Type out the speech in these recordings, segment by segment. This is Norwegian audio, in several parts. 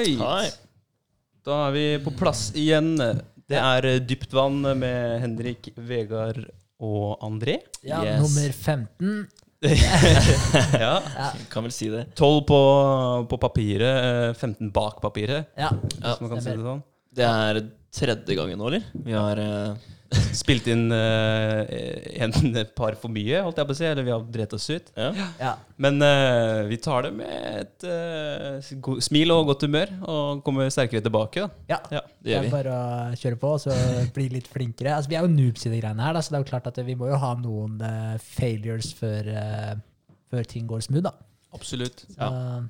Right. Hei. Da er vi på plass igjen. Det er eh, Dypt vann med Henrik, Vegard og André. Ja, Yes. Nummer 15. ja. Ja. Kan vel si det. 12 på, på papiret, eh, 15 bak papiret, ja. hvis man kan si det sånn. Det er tredje gangen nå, eller? Vi har eh, Spilt inn uh, en et par for mye, holdt jeg på å si. Eller vi har drept oss ut. ja. ja. Men uh, vi tar det med et uh, smil og godt humør, og kommer sterkere tilbake. da. ja. Ja. Det Det er bare å kjøre på og så bli litt flinkere. Altså, vi er jo noobs i de greiene her, da, så det er jo klart at vi må jo ha noen eh, failures før, eh, før ting går smooth. da. Absolutt. Så, Ja.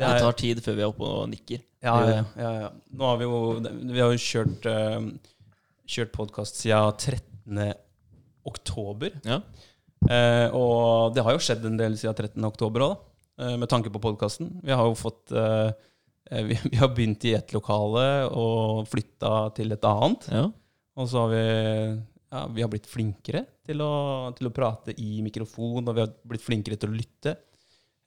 Det Det er- tar tid før vi er oppe og nikker. Ja, ja, ja, ja. Nå har vi jo Vi har jo kjørt, uh, kjørt podkast siden 13. oktober. Ja. Eh, og det har jo skjedd en del siden 13. oktober òg, med tanke på podkasten. Vi har jo fått eh, eh, vi, vi har begynt i ett lokale og flytta til et annet. Ja. Og så har vi ja, vi har blitt flinkere til å, til å prate i mikrofon, og vi har blitt flinkere til å lytte.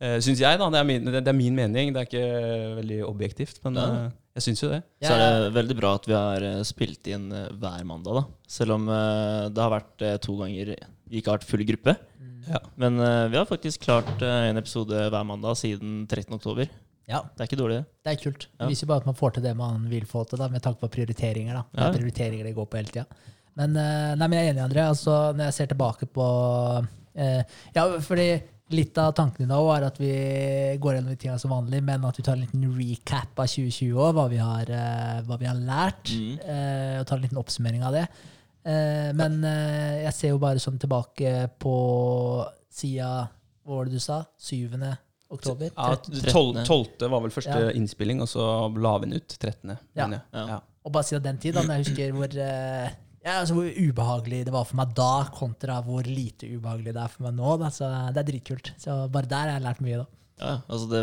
Uh, syns jeg, da. Det er, min, det, det er min mening. Det er ikke veldig objektivt, men Ja. eh, jeg syns jo det. Så er det veldig bra at vi har eh, spilt inn eh, hver mandag, da. Selv om eh, det har vært eh, to ganger vi ikke har vært full gruppe. Ja. Men eh, vi har faktisk klart eh, en episode hver mandag siden 13. oktober. ja, Det er ikke dårlig, det. det er kult. Det viser jo bare at man får til det man vil få til, da, med tanke på prioriteringer. da. Det er prioriteringer det går på hele tida. Men, eh, nei, men jeg er enig, André. Altså, når jeg ser tilbake på eh, Ja, fordi litt av tanken i nå er at vi går gjennom de tingene som vanlig, men at vi tar en liten recap av 2020 òg, hva, vi har, eh, hva vi har lært. Mm. eh, og tar en liten oppsummering av det. Eh, men jeg ser jo bare sånn tilbake på sida Hva var det du sa? 7. oktober? Ja, 12. 12. var vel første Ja. innspilling, og så la vi den ut 13. Ja. Ja. Ja. Og bare siden den tid, da, når jeg husker hvor, ja, altså hvor ubehagelig det var for meg da, kontra hvor lite ubehagelig det er for meg nå. Da. Så det er dritkult. Så bare der har jeg lært mye, da. Ja, altså det,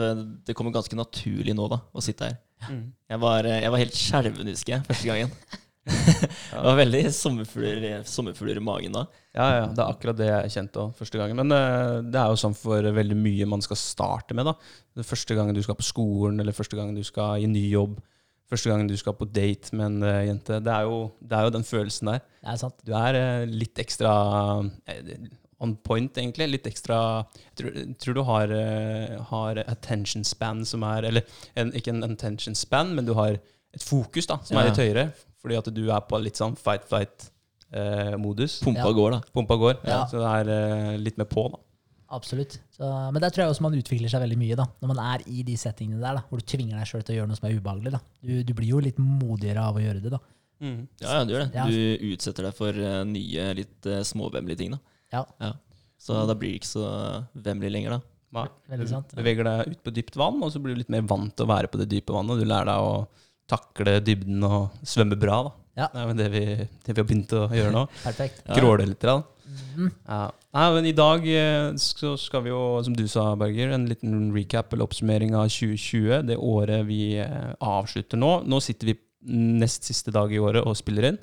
det kommer ganske naturlig nå, da, å sitte her. Mm. Jeg var, eh, jeg var helt skjelven, husker jeg, første gangen. det var veldig sommerfugler, sommerfugler i magen da. Ja, ja, det er akkurat det jeg kjente òg første gangen. Men uh, det er jo sånn for veldig mye man skal starte med. da. Første gangen du skal på skolen, eller første gangen du skal i ny jobb, første gangen du skal på date med en uh, jente. Det er, jo, det er jo den følelsen der. Det er sant. Du er uh, litt ekstra uh, on point, egentlig. Litt ekstra Jeg tror, jeg tror du har, har attention span som er Eller en, ikke en attention span, men du har et fokus da, som Ja. er litt høyere. Fordi at du er på litt sånn fight-flight-modus. Pumpa Ja. går, da. Pumpa går. Ja. Så det er litt mer på, da. Absolutt. Så, men der tror jeg også man utvikler seg veldig mye, da, når man er i de settingene der, da, hvor du tvinger deg sjøl til å gjøre noe som er ubehagelig. Da. Du, du blir jo litt modigere av å gjøre det. da. Mm. Ja, ja, du gjør det. Ja. Du utsetter deg for uh, nye, litt uh, småvemmelige ting, da. Ja, Så da blir det ikke så vemmelig lenger, da. Ja. veldig Du sant. beveger deg ut på dypt vann, og så blir du litt mer vant til å være på det dype vannet. Du lærer deg å takle dybden og svømme bra. da. Ja. Det er jo det vi, det vi har begynt å gjøre nå. Perfekt. Ja. Kråle litt. Da. Mhm. Ja. Nei, men I dag eh, så skal vi jo, som du sa, Berger, en liten recap eller oppsummering av 2020. Det året vi eh, avslutter nå. Nå sitter vi nest siste dag i året og spiller inn.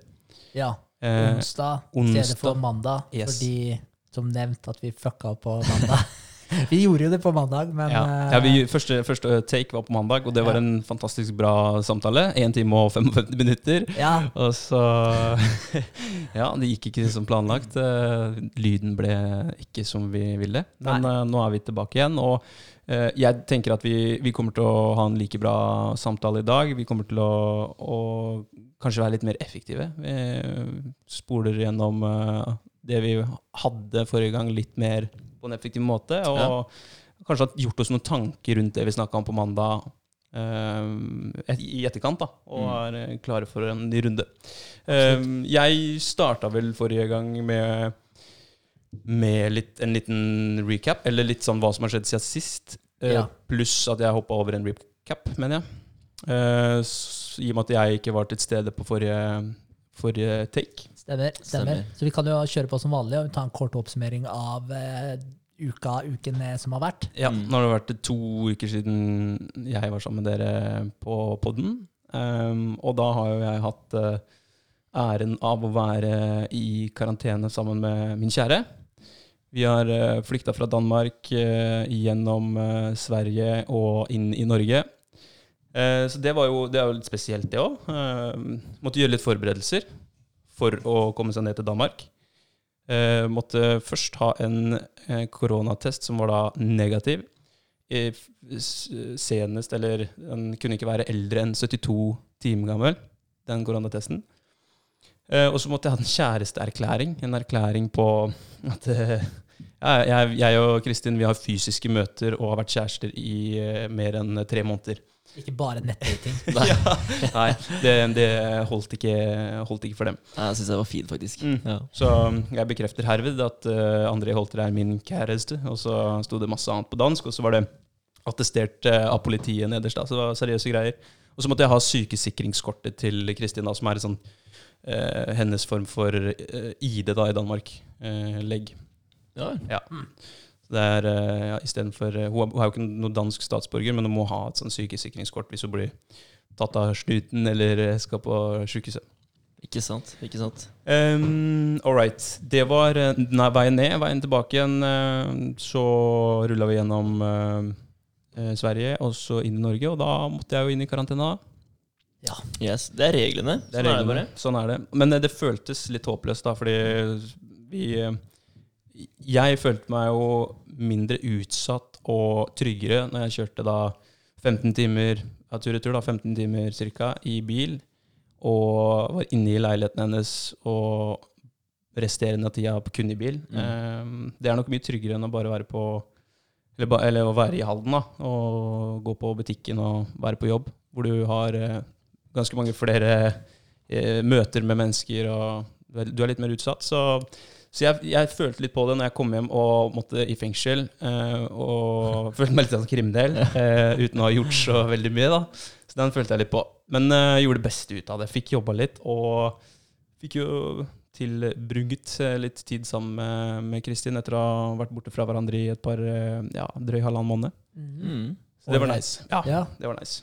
Ja. Eh, Onsdag i stedet for mandag, Yes. fordi som nevnt at vi fucka opp på mandag. vi gjorde jo det på mandag, men ja. eh, Ja, vi, første, første take var på mandag, og det var Ja. en fantastisk bra samtale. 1 time og 55 minutter. ja, Og så Ja, det gikk ikke som planlagt. Eh, Lyden ble ikke som vi ville. Men Nei. eh, nå er vi tilbake igjen. Og jeg tenker at vi, vi kommer til å ha en like bra samtale i dag. Vi kommer til å, å kanskje være litt mer effektive. Vi spoler gjennom det vi hadde forrige gang, litt mer på en effektiv måte. Og kanskje har gjort oss noen tanker rundt det vi snakka om på mandag. uh, I etterkant, da, og Mm. er eh, klare for en ny runde. Uh, jeg starta vel forrige gang med, med litt, en liten recap, eller litt sånn hva som har skjedd siden sist. Uh, Ja. Pluss at jeg hoppa over en recap, mener jeg. I og med at jeg ikke var til stede på forrige, forrige take. Stemmer, stemmer. Stemmer. Så vi kan jo kjøre på som vanlig og ta en kort oppsummering av uh, uka, uken som har vært. Ja, Mm. Nå har det vært to uker siden jeg var sammen med dere på podden. Um, og da har jo jeg hatt uh, æren av å være i karantene sammen med min kjære. Vi har uh, flykta fra Danmark eh, gjennom eh, Sverige og inn i Norge. Eh, så det var jo, det er jo litt spesielt, det òg. måtte gjøre litt forberedelser for å komme seg ned til Danmark. Eh, måtte først ha en eh, koronatest som var da negativ. Eh, senest, eller den kunne ikke være eldre enn 72 timer gammel, den koronatesten. Eh, og så måtte jeg ha en kjæresteerklæring. En erklæring på at eh, jeg, jeg og Kristin vi har fysiske møter og har vært kjærester i eh, mer enn tre måneder. Ikke bare nettdating. Ja. Nei, det, det holdt, ikke, holdt ikke for dem. Nei, Jeg syns det var fint, faktisk. Mm. Ja. Så um, jeg bekrefter herved at uh, André Holter er min kjæreste. Og så sto det masse annet på dansk, og så var det attestert uh, av politiet nederst. da, Så det var seriøse greier. Og så måtte jeg ha sykesikringskortet til Kristin, da, som er en sånn uh, hennes form for uh, ID da i Danmark. Uh, legg. Ja. Ja. Så Det er uh, ja, istedenfor uh, hun, er jo ikke noen dansk statsborger, men hun må ha et sånn sykesikringskort hvis hun blir tatt av snuten eller uh, skal på sykehuset. Ikke sant? Ikke sant? Um, all right. Det var eh, nei, veien ned. Veien tilbake igjen. eh, så rulla vi gjennom eh, eh, Sverige og så inn i Norge, og da måtte jeg jo inn i karantene. da. Ja. Yes, Det er reglene. Det er sånn er det. Sånn er det. Men eh, det føltes litt håpløst, da, fordi vi eh, Jeg følte meg jo mindre utsatt og tryggere når jeg kjørte da 15 timer ja, tur i da, 15 timer cirka, i bil, og var inne i leiligheten hennes og resterende tida kun i bil. Mm. Eh, det er nok mye tryggere enn å bare være på eller, eller å være i Halden da, og gå på butikken og være på jobb, hvor du har eh, ganske mange flere eh, møter med mennesker, og du er litt mer utsatt. Så, så jeg, jeg følte litt på det når jeg kom hjem og måtte i fengsel, eh, og følte meg litt som kriminell, eh, uten å ha gjort så veldig mye. da. Så den følte jeg litt på. Men eh, gjorde det beste ut av det. Fikk jobba litt, og fikk jo tilbrukt eh, litt tid sammen med, med Kristin etter å ha vært borte fra hverandre i et par, eh, ja, drøy halvannen måned. Mm. Så det var nice. Ja, Ja. det var nice.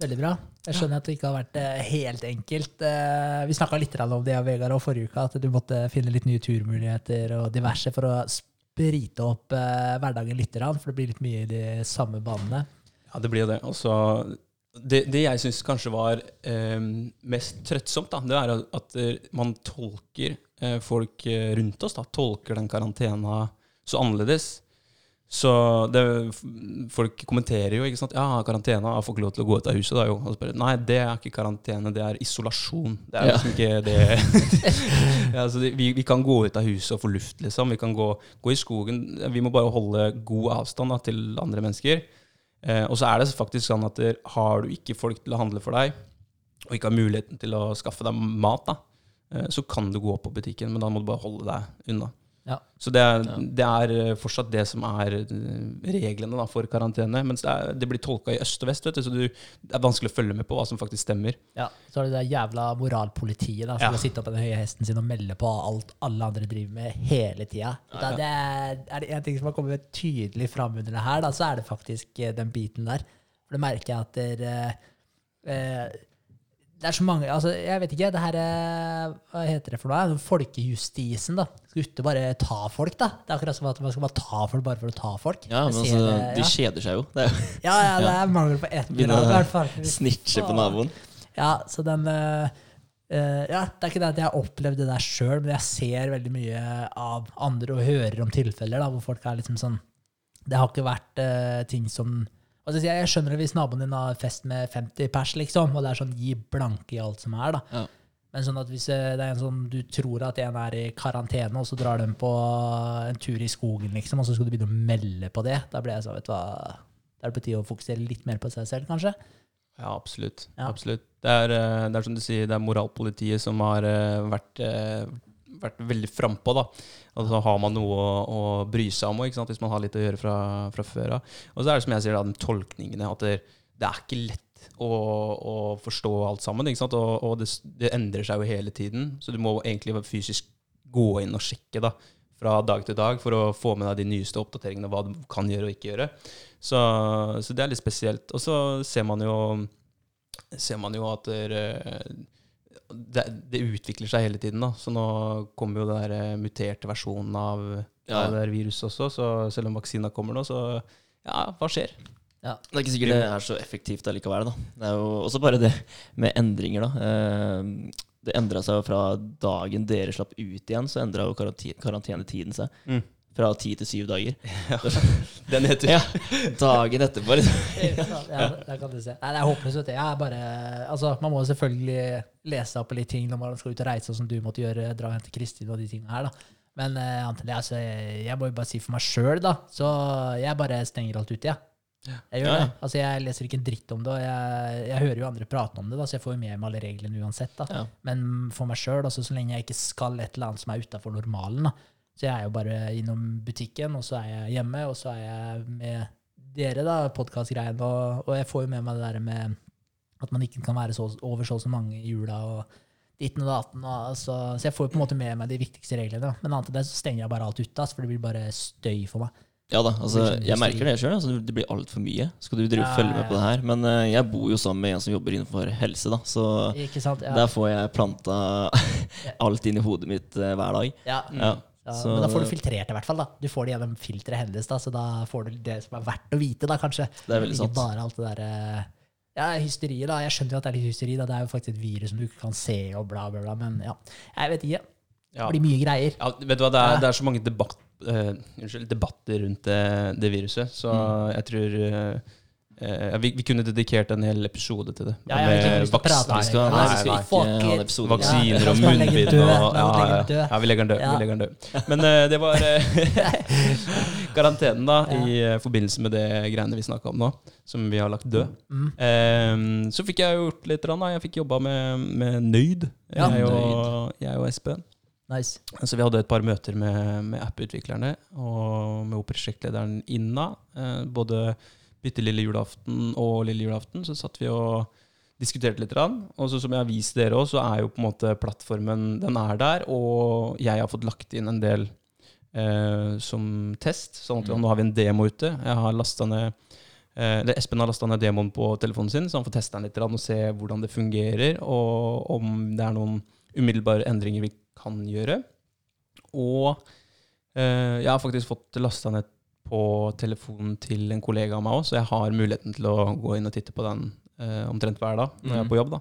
Veldig bra. Jeg skjønner at det ikke har vært eh, helt enkelt. Eh, Vi snakka litt om det Vegard, og forrige uke, at du måtte finne litt nye turmuligheter og diverse for å sprite opp eh, hverdagen litt, for det blir litt mye i de samme banene. Ja, det blir jo det. Også, det, det jeg syns kanskje var eh, mest trøttsomt, da, det er at man tolker folk rundt oss, da, tolker den karantena så annerledes. Så det, folk kommenterer jo ikke sant, ja, karantene, jeg får ikke lov til å gå ut av huset. Da, jo. Og så bare, Nei, det er ikke karantene, det er isolasjon. Det er Ja. liksom ikke det ja, altså, vi, vi kan gå ut av huset og få luft, liksom. Vi kan gå, gå i skogen. Vi må bare holde god avstand da, til andre mennesker. Eh, og så er det faktisk sånn at har du ikke folk til å handle for deg, og ikke har muligheten til å skaffe deg mat, da, eh, så kan du gå på butikken, men da må du bare holde deg unna. Ja. Så det er, det er eh, fortsatt det som er eh, reglene da, for karantene. Mens det, er, det blir tolka i øst og vest, vet du, så du, det er vanskelig å følge med på hva som faktisk stemmer. Ja, Så er det det jævla moralpolitiet da, som Ja. sitte opp på den høye hesten sin og melde på alt alle andre driver med hele tida. Ja, ja. Det er, er det en ting som har kommet tydelig fram under det her, da, så er det faktisk eh, den biten der. For det merker jeg at det, eh, det er så mange altså Jeg vet ikke. det her, eh, Hva heter det for noe? Folkejustisen. da. Skal ikke bare ta folk, da. Det er akkurat som at man skal bare ta folk bare for å ta folk. Ja, men altså, det, de ja. kjeder seg jo. Det er jo ja, ja, det er mangel på et eller Begynner annet. i å hvert fall. snitche på naboen. Ja, så den Uh, Ja, det er ikke det at jeg har opplevd det der sjøl, men jeg ser veldig mye av andre og hører om tilfeller da, hvor folk er liksom sånn Det har ikke vært uh, ting som skal jeg, jeg skjønner det hvis naboen din har fest med 50 pers, liksom, og det er sånn gi blanke i alt som er, da. Ja. Men sånn at hvis eh, det er en sånn du tror at en er i karantene, og så drar de på en tur i skogen, liksom, og så skal du begynne å melde på det, da blir jeg sånn, vet du hva Da er det på tide å fokusere litt mer på seg selv, kanskje. Ja, absolutt. Ja. absolutt. Det, er, eh, det er som du sier, det er moralpolitiet som har eh, vært, vært veldig frampå. da. Og så har man noe å, å bry seg om òg, hvis man har litt å gjøre fra, fra før av. Og så er det som jeg sier, da, den tolkningene. At det, det er ikke lett å, å forstå alt sammen. Og, og det, det endrer seg jo hele tiden. Så du må egentlig fysisk gå inn og sjekke da, fra dag til dag for å få med deg de nyeste oppdateringene, hva du kan gjøre og ikke gjøre. Så, så det er litt spesielt. Og så ser man jo, ser man jo at det, det, det utvikler seg hele tiden. da. Så nå kommer jo den der eh, muterte versjonen av, Ja. av det der viruset også. Så selv om vaksina kommer nå, så ja, hva skjer? Ja. Det er ikke sikkert det er så effektivt allikevel. da. Det er jo også bare det med endringer, da. Eh, Det endra seg jo fra dagen dere slapp ut igjen, så endra jo karante- karantenetiden seg. Mm. Fra ti til syv dager. Den heter Ja, Dagen etterpå. liksom. ja, der kan du se. Nei, det er håpløst. vet du. Jeg er bare, altså, man må selvfølgelig lese opp litt ting når man skal ut og reise, sånn som du måtte gjøre, dra og hente Kristin og de tingene her. da. Men det, altså, jeg, må jo bare si for meg sjøl, da. Så jeg bare stenger alt ute, jeg. Jeg gjør Ja, ja. det. Altså, jeg leser ikke en dritt om det, og jeg, jeg hører jo andre prate om det, da, så jeg får jo med meg alle reglene uansett. da. Ja. Men for meg sjøl, altså, så lenge jeg ikke skal et eller annet som er utafor normalen, da. Så jeg er jo bare innom butikken, og så er jeg hjemme, og så er jeg med dere, da, podkastgreiene, og, og jeg får jo med meg det der med at man ikke kan være så, over så og så mange i jula, og ditten og datten. Og, altså, så jeg får jo på en måte med meg de viktigste reglene. Men annet enn det så stenger jeg bare alt ute, altså, for det blir bare støy for meg. Ja da, altså, jeg merker det sjøl. Altså, det blir altfor mye. Skal du drive Ja, følge ja, med på det her? Men uh, jeg bor jo sammen med en som jobber innenfor helse, da, så sant? Ja. der får jeg planta alt inn i hodet mitt uh, hver dag. ja. Ja. Så- men da får du filtrert det, i hvert fall. da. Du får det gjennom filteret hennes, da, så da får du det som er verdt å vite, da, kanskje. Det er veldig Ikke sant. bare alt det derre ja, hysteriet, da. Jeg skjønner jo at det er litt hysteri, da. Det er jo faktisk et virus som du ikke kan se, og bla, bla, bla. Men ja, jeg vet ikke. Ja. Det blir mye greier. Ja, vet du hva, det er, Ja. det er så mange debatt, uh, unnskyld, debatter rundt det, det viruset, så Mm. jeg tror eh, eh, vi, vi kunne dedikert en hel episode til det. Ja, ja, Med vaks-. Vaksiner og munnbind ja, ja, vi legger den død. Vi legger den død. Men uh, det var uh, karantenen, da, i forbindelse med det greiene vi snakka om nå, som vi har lagt død. Eh, så fikk jeg gjort litt, da. jeg fikk jobba med, med Nøyd, jeg, og, jeg og Espen. Nice. Så vi hadde et par møter med, med app-utviklerne og med prosjektlederen Inna. Både bitte lille julaften og lille julaften så satt vi og diskuterte litt. Og så som jeg har vist dere òg, så er jo på en måte plattformen den er der. Og jeg har fått lagt inn en del eh, som test. sånn at Mm. nå har vi en demo ute. Jeg har ned eh, Espen har lasta ned demoen på telefonen sin, så han får teste den litt og se hvordan det fungerer, og om det er noen umiddelbare endringer vi kan gjøre. Og eh, jeg har faktisk fått lasta ned på telefonen til en kollega av meg òg, så jeg har muligheten til å gå inn og titte på den eh, omtrent hver dag når jeg er Mhm. på jobb. da.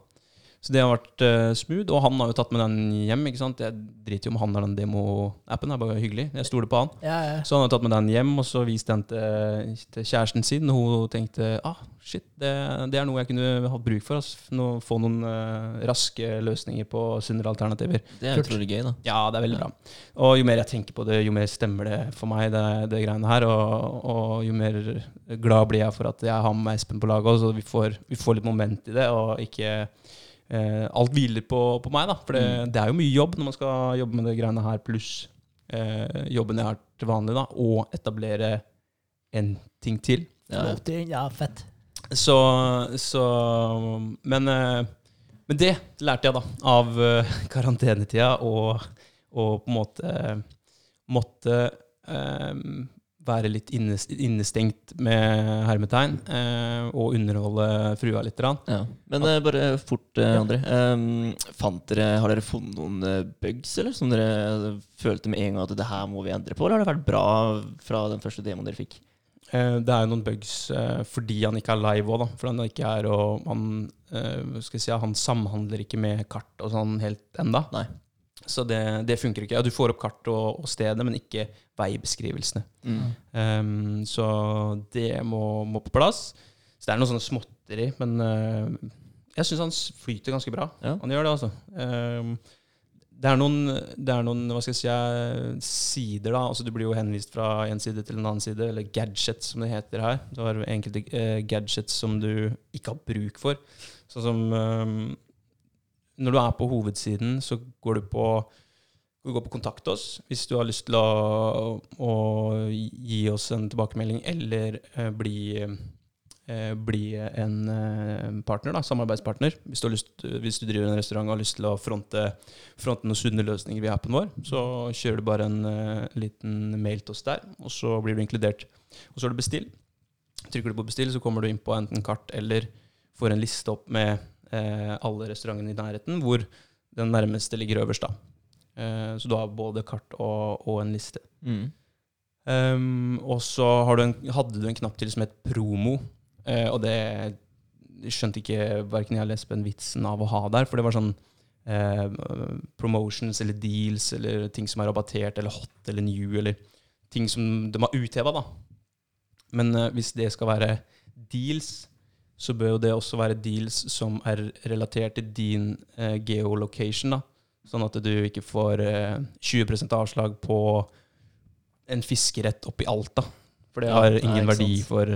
Så det har vært uh, smooth, og han har jo tatt med den hjem. ikke sant? Jeg driter jo om han har den demo-appen, det er bare hyggelig. Jeg stoler på han. Ja, ja. Så han har tatt med den hjem, og så viste den til, til kjæresten sin. Og hun tenkte ah, shit, det, det er noe jeg kunne hatt bruk for. Altså, nå, få noen uh, raske løsninger på sunnere alternativer. Det er utrolig gøy, da. Ja, det er veldig bra. Og jo mer jeg tenker på det, jo mer stemmer det for meg, det, det greiene her. Og, og jo mer glad blir jeg for at jeg har med meg Espen på laget og så vi får, vi får litt moment i det, og ikke eh, alt hviler på, på meg, da. For det, Mm. det er jo mye jobb når man skal jobbe med det greiene her, pluss eh, jobben jeg har til vanlig, da, og etablere en ting til. Ja, ja. Fett. Så, så men, eh, men det lærte jeg da av eh, karantenetida, og, og på en måte måtte eh, være litt innestengt med hermetegn eh, og underholde frua litt. Ja. Men eh, bare fort, eh, André. Fant dere, har dere funnet noen bugs eller, som dere følte med en gang at det her må vi endre på? Eller har det vært bra fra den første demoen dere fikk? Det er jo noen bugs fordi han ikke er live òg, da. For han ikke er og han, si, han samhandler ikke med kart og sånn helt enda. Nei. Så det, det funker ikke. Ja, du får opp kart og, og stedet, men ikke veibeskrivelsene. Mm. Um, så det må, må på plass. Så det er noe sånn småtteri, men uh, jeg syns han flyter ganske bra. Ja. Han gjør det, altså. Um, det er noen, det er noen hva skal jeg si, eh, sider, da. Altså, du blir jo henvist fra en side til en annen side, eller gadgets, som det heter her. Du har enkelte uh, gadgets som du ikke har bruk for. Sånn som um, Når du er på hovedsiden, så går du på du går på Kontakt oss hvis du har lyst til å, å gi oss en tilbakemelding eller eh, bli, eh, bli en eh, partner, da, samarbeidspartner. Hvis du, har lyst, hvis du driver en restaurant og har lyst til å fronte, fronte noen sunne løsninger via appen vår, så kjører du bare en eh, liten mail til oss der, og så blir du inkludert. Og så er det bestill. Trykker du på bestill, så kommer du inn på enten kart eller får en liste opp med alle restaurantene i nærheten, hvor den nærmeste ligger øverst. da. Eh, Så du har både kart og, og en liste. Mm. Um, og så har du en, hadde du en knapp til som het promo. Eh, og det skjønte ikke verken jeg eller Espen vitsen av å ha der, for det var sånn uh, promotions eller deals eller ting som er rabattert eller hot eller new, eller ting som de har utheva, da. Men uh, hvis det skal være deals, så bør jo det også være deals som er relatert til din eh, geolocation, da. Sånn at du ikke får eh, 20 avslag på en fiskerett oppe i Alta. For det har ja, ingen verdi for,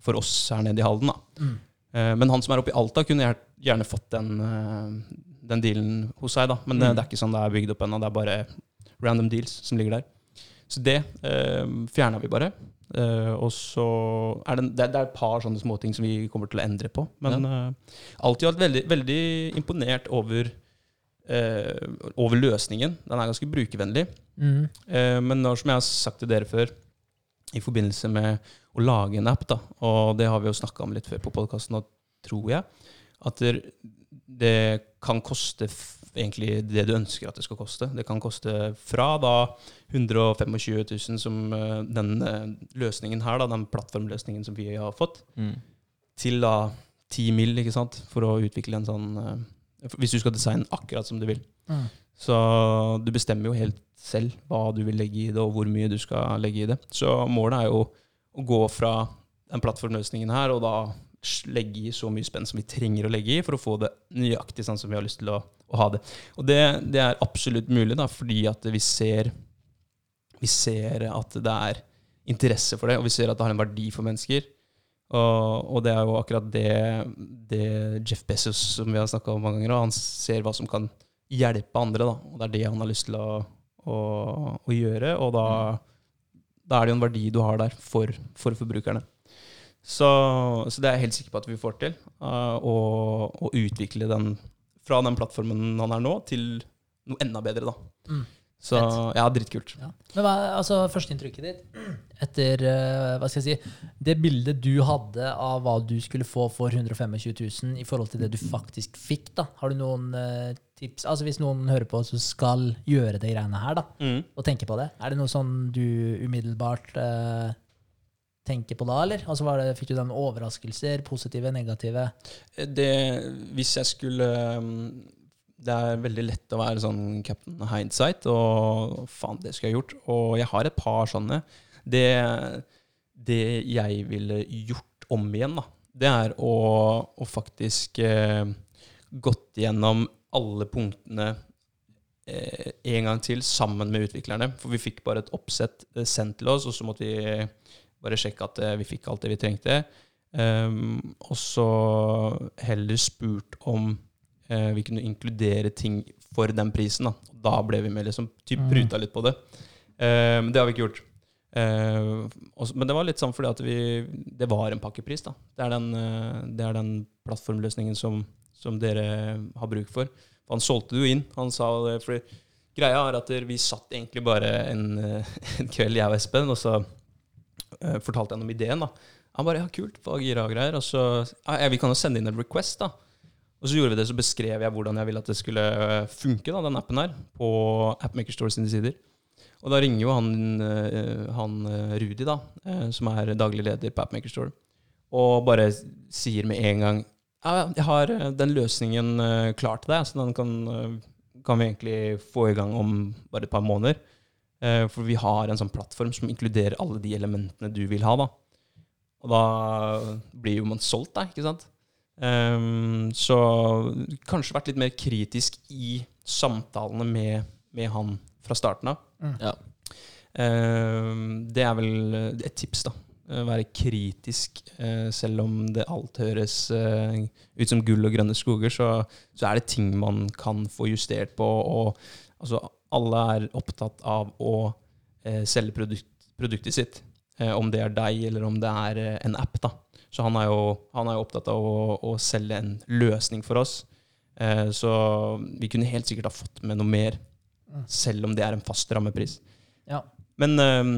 for oss her nede i Halden, da. Mm. Eh, Men han som er oppe i Alta, kunne gjerne fått den, eh, den dealen hos seg. da. Men mm. det, det er ikke sånn det er bygd opp ennå. Det er bare random deals som ligger der. Så det eh, fjerna vi bare. Eh, og så er det, det, er- et par sånne småting som vi kommer til å endre på. Men eh, alt i alt veldig, veldig imponert over, uh, over løsningen. Den er ganske brukervennlig. Mm. Men når, som jeg har sagt til dere før, i forbindelse med å lage en app, da, og det har vi jo snakka om litt før på podkasten, tror jeg, at det, kan koste egentlig det du ønsker at det skal koste. Det kan koste fra da 125 000, som eh, den eh, løsningen her, da, den plattformløsningen som vi har fått, Mm. til da 10 mill., ikke sant, for å utvikle en sånn eh, Hvis du skal designe akkurat som du vil. Mm. Så du bestemmer jo helt selv hva du vil legge i det, og hvor mye du skal legge i det. Så målet er jo å gå fra den plattformløsningen her, og da legge i så mye spenn som vi trenger å legge i for å få det nøyaktig sånn som vi har lyst til å, å ha det. Og det, det er absolutt mulig, da, fordi at vi ser, vi ser at det er interesse for det, og vi ser at det har en verdi for mennesker. Og, og det er jo akkurat det, det Jeff Bezos som vi har snakka om mange ganger, og han ser hva som kan hjelpe andre. Da. Og det er det han har lyst til å, å, å gjøre. Og da, da er det jo en verdi du har der for, for forbrukerne. Så, så det er jeg helt sikker på at vi får til. eh, å, å utvikle den fra den plattformen han er nå, til noe enda bedre. da. Mm. Så ja, dritkult. Ja. Men hva, altså, førsteinntrykket ditt etter uh, hva skal jeg si, det bildet du hadde av hva du skulle få for 125 000 i forhold til det du faktisk fikk, da. Har du noen uh, tips? Altså Hvis noen hører på som skal gjøre de greiene her, da, Mm. og tenker på det, er det noe sånn du umiddelbart eh, tenker på da, eller? Altså det, Fikk du den overraskelser? Positive, negative? Det, hvis jeg skulle um, Det er veldig lett å være sånn Captain Hindsight, og faen, det skulle jeg gjort. Og jeg har et par sånne. Det, det jeg ville gjort om igjen, da, det er å, å faktisk eh, gått gjennom alle punktene eh, en gang til sammen med utviklerne. For vi fikk bare et oppsett eh, sendt til oss, og så måtte vi bare sjekke at eh, vi fikk alt det vi trengte. Um, og så heller spurt om uh, vi kunne inkludere ting for den prisen. Da, da ble vi med, liksom, typ Mm. pruta litt på det. Um, det har vi ikke gjort. Uh, også, men det var litt sånn fordi at vi Det var en pakkepris, da. Det er den, uh, det er den plattformløsningen som, som dere har bruk for. For han solgte det jo inn. Han sa det, for greia er at vi satt egentlig bare en, en kveld, jeg og Espen, og så fortalte jeg om ideen. da han bare ja, kult, hva gira og greier. Og så ja, vi kan jo sende inn en request, da. Og så gjorde vi det, så beskrev jeg hvordan jeg ville at det skulle øh, funke, da, den appen her, på Appmaker Store sine sider. Og da ringer jo han, øh, han Rudi, da, som er daglig leder på Appmaker Store, og bare sier med en gang ja, jeg har den løsningen klar til deg, så den kan, kan vi egentlig få i gang om bare et par måneder. Eh, For vi har en sånn plattform som inkluderer alle de elementene du vil ha. da. Og da blir jo man solgt, da, ikke sant? Um, så kanskje vært litt mer kritisk i samtalene med, med han fra starten av. Ja. Um, det er vel et tips, da. Eh, Være kritisk, uh, selv om det alt høres uh, ut som gull og grønne skoger, så, så er det ting man kan få justert på. Og altså, alle er opptatt av å eh, selge produkt, produktet sitt. Eh, om det er deg, eller om det er eh, en app. da. Så han er jo, han er jo opptatt av å, å selge en løsning for oss. Eh, så vi kunne helt sikkert ha fått med noe mer, Mm. selv om det er en fast rammepris. Ja. Men eh,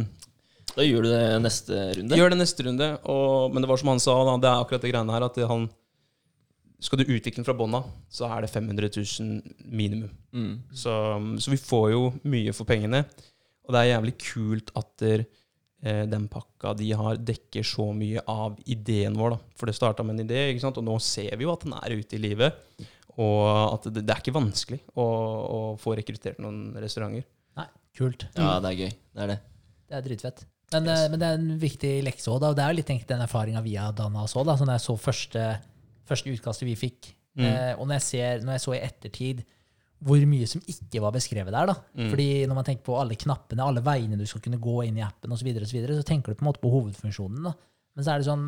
Da gjør du det neste runde. gjør det neste runde. Og, men det var som han sa, da, det er akkurat det greiene her at han Skal du utvikle den fra bånn av, så er det 500 000 minimum. Mm. Så, så vi får jo mye for pengene. Og det er jævlig kult at der, eh, den pakka de har, dekker så mye av ideen vår. da. For det starta med en idé, ikke sant? og nå ser vi jo at den er ute i livet. Og at det, det er ikke vanskelig å, å få rekruttert noen restauranter. Nei, kult. Ja, det er gøy. Det er det. Det er dritfett. Men, yes. men det er en viktig lekse òg, og det er jo litt tenkt den erfaringa vi har danna oss òg. Så når jeg så første, første utkastet vi fikk, Mm. eh, og når jeg, ser, når jeg så i ettertid hvor mye som ikke var beskrevet der. da. Mm. Fordi når man tenker på alle knappene, alle veiene du skal kunne gå inn i appen og så, videre, og så, videre, så tenker du på en måte på hovedfunksjonen. da. Men så er det sånn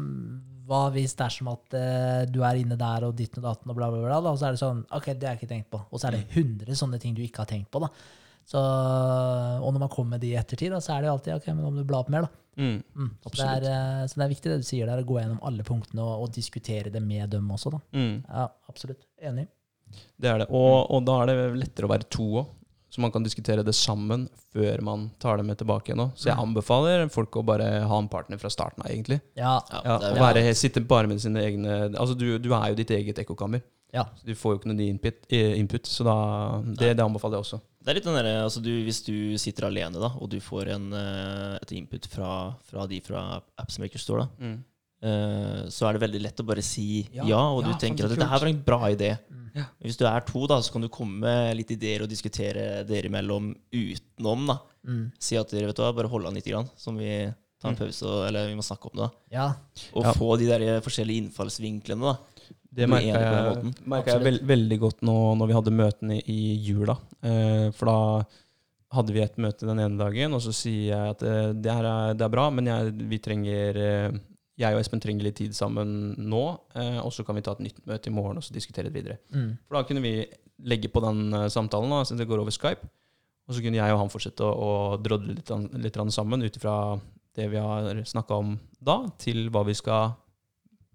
Hva hvis det er som at eh, du er inne der og ditten og datten og bla, bla, bla, da, og så er det sånn Ok, det har jeg ikke tenkt på. Og så er det 100 sånne ting du ikke har tenkt på. da. Så, og når man kommer med de i ettertid, da, så er det alltid ok, men om du blar opp mer, da. Mm. Mm. Så, det er, eh, så det er viktig det du sier der, å gå gjennom alle punktene og, og diskutere det med dem også. da. Mm. Ja, absolutt. Enig. Det er det. Og, og da er det lettere å være to òg. Så man kan diskutere det sammen før man tar det med tilbake igjen. også. Så jeg anbefaler folk å bare ha en partner fra starten av, egentlig. Ja. Ja, og være, sitte bare med sine egne Altså, du, du er jo ditt eget ekkokammer. ja. Du får jo ikke noe ny input, eh, input så da, det, det anbefaler jeg også. Det er litt den der, altså du, Hvis du sitter alene da, og du får en, eh, et input fra, fra de fra Appsmaker Store, da, Mm. eh, så er det veldig lett å bare si ja, Ja, og du tenker at dette her var en bra idé. Mm. Ja. Hvis du er to, da, så kan du komme med litt ideer og diskutere dere imellom utenom. da. Mm. Si at dere vet du hva, bare hold an litt, grann, som vi tar en Mm. pause, eller vi må snakke om det. da. ja. Og Ja. få de der forskjellige innfallsvinklene. da. Det merka jeg, måten. jeg veld, veldig godt nå når vi hadde møtene i jula. Eh, for da hadde vi et møte den ene dagen, og så sier jeg at eh, det her er, det er bra, men jeg, vi trenger eh, jeg og Espen trenger litt tid sammen nå, eh, og så kan vi ta et nytt møte i morgen og så diskutere det videre. Mm. For da kunne vi legge på den eh, samtalen, da, siden det går over Skype. Og så kunne jeg og han fortsette å, å drodle litt, litt sammen ut ifra det vi har snakka om da, til hva vi skal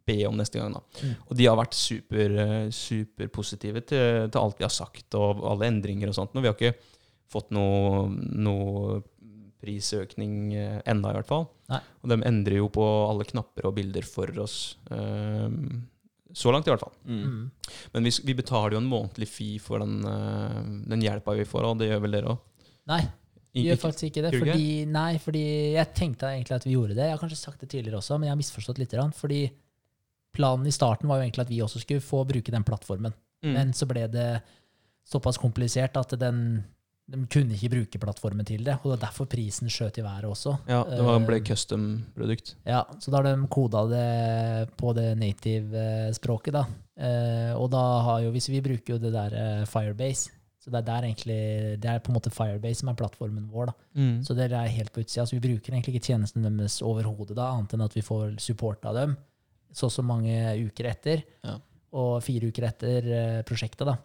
be om neste gang. da. Mm. Og de har vært super, eh, superpositive til, til alt vi har sagt, og alle endringer og sånt. Og vi har ikke fått noe, noe prisøkning eh, enda, i hvert fall. Nei. Og de endrer jo på alle knapper og bilder for oss. Um, så langt, i hvert fall. Mm. Mm. Men vi, vi betaler jo en månedlig fee for den, eh, den hjelpa vi får, og det gjør vel dere òg? Nei, vi gjør faktisk ikke det. Fordi, nei, fordi jeg tenkte egentlig at vi gjorde det. Jeg har kanskje sagt det tidligere også, men jeg har misforstått litt. Fordi planen i starten var jo egentlig at vi også skulle få bruke den plattformen. Mm. Men så ble det såpass komplisert at den, de kunne ikke bruke plattformen til det. Og det var derfor prisen skjøt i været også. Ja, det var, ble Eh, custom-produkt. Ja, så da har de koda det på det native-språket, da. Eh, og da har jo, hvis vi bruker jo det der eh, Firebase, så det er der egentlig, det er på en måte Firebase som er plattformen vår. Mm. Så det er helt på utsida. Så vi bruker egentlig ikke tjenestene deres overhodet, annet enn at vi får support av dem så og så mange uker etter, Ja. og fire uker etter eh, prosjektet, da.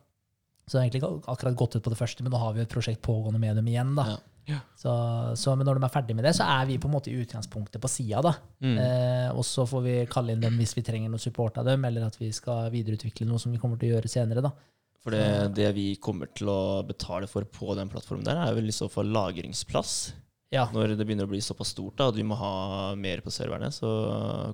Så det har egentlig ikke akkurat gått ut på det første, men nå har vi et prosjekt pågående med dem igjen, da. Ja. Ja. Så, så, men når de er ferdig med det, så er vi på en måte i utgangspunktet på sida. Mm. Eh, og så får vi kalle inn dem hvis vi trenger noe support av dem, eller at vi skal videreutvikle noe som vi kommer til å gjøre senere. da. For det, det vi kommer til å betale for på den plattformen der, er vel i så fall lagringsplass. Ja, Når det begynner å bli såpass stort da, og du må ha mer på serverne, så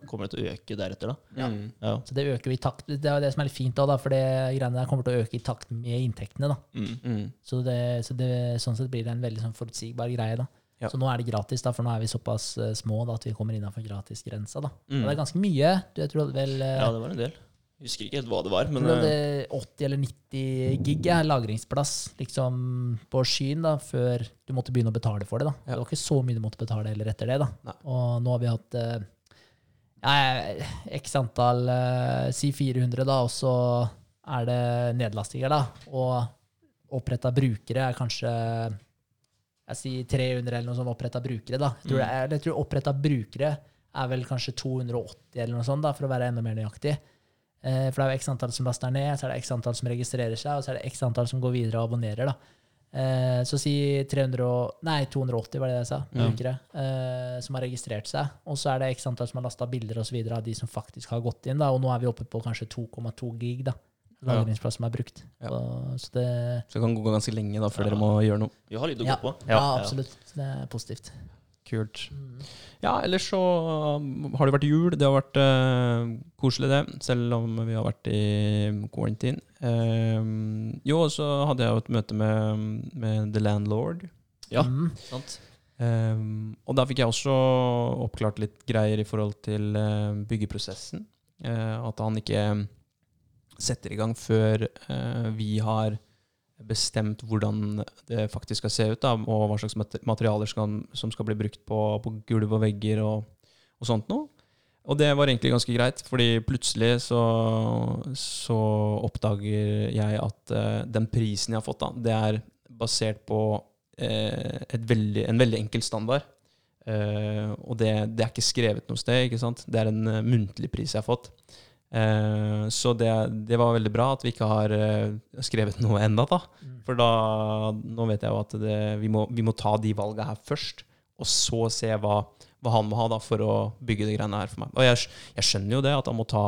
kommer det til å øke deretter. da. Ja. Ja. Så det øker jo i takt. Det er det som er litt fint, da, da, for det greiene der kommer til å øke i takt med inntektene. da. Mm. Mm. Så, det, så det, sånn sett blir det en veldig sånn forutsigbar greie. da. Ja. Så nå er det gratis, da, for nå er vi såpass eh, små da, at vi kommer innafor gratisgrensa. Mm. Og det er ganske mye. Du, jeg tror vel eh, ja, det var en del. Jeg husker ikke helt hva det var, men Men det eh, er 80 eller 90 gig er lagringsplass liksom, på skyen da, før du måtte begynne å betale for det. da. Ja. Det var ikke så mye du måtte betale heller etter det. da. Nei. Og nå har vi hatt eh, ja, x antall, eh, si 400, da, og så er det nedlastinger. da. Og oppretta brukere er kanskje jeg sier 300 eller noe sånt oppretta brukere. da. Jeg tror, mm. jeg tror oppretta brukere er vel kanskje 280 eller noe sånt, da, for å være enda mer nøyaktig. Eh, For det er jo x antall som laster ned, så er det x antall som registrerer seg, og så er det x antall som går videre og abonnerer. da. Eh, Så si 300 og, nei, 280, var det det jeg sa, Ja. eh, som har registrert seg. Og så er det x antall som har lasta bilder og så videre av de som faktisk har gått inn. da, Og nå er vi oppe på kanskje 2,2 gig da, lagringsplass som er brukt. Ja. Så, så det, Så det kan gå ganske lenge da, før Ja. dere må gjøre noe. vi har litt å ja, gå på. ja, Ja. absolutt. Så det er positivt. Kult. Mm. Ja, ellers så um, har det vært jul. Det har vært uh, koselig, det. Selv om vi har vært i quarantine. Um, jo, og så hadde jeg jo et møte med, med The Landlord. Ja, Mm. sant? Um, og da fikk jeg også oppklart litt greier i forhold til uh, byggeprosessen. Uh, at han ikke setter i gang før uh, vi har bestemt hvordan det faktisk skal se ut, da, og hva slags materialer skal, som skal bli brukt på, på gulv og vegger og, og, sånt noe. Og det var egentlig ganske greit, fordi plutselig så, så oppdager jeg at uh, den prisen jeg har fått, da, det er basert på uh, veldig, en veldig enkel standard. Uh, og det, det, er ikke skrevet noe sted, ikke sant? det er en muntlig pris jeg har fått. Eh, så det, det, var veldig bra at vi ikke har eh, skrevet noe enda da. Mm. For da, nå vet jeg jo at det, vi, må, vi, må, ta de valgene her først, og så se hva, hva, han må ha da for å bygge de greiene her for meg. Og jeg, jeg skjønner jo det, at han må ta,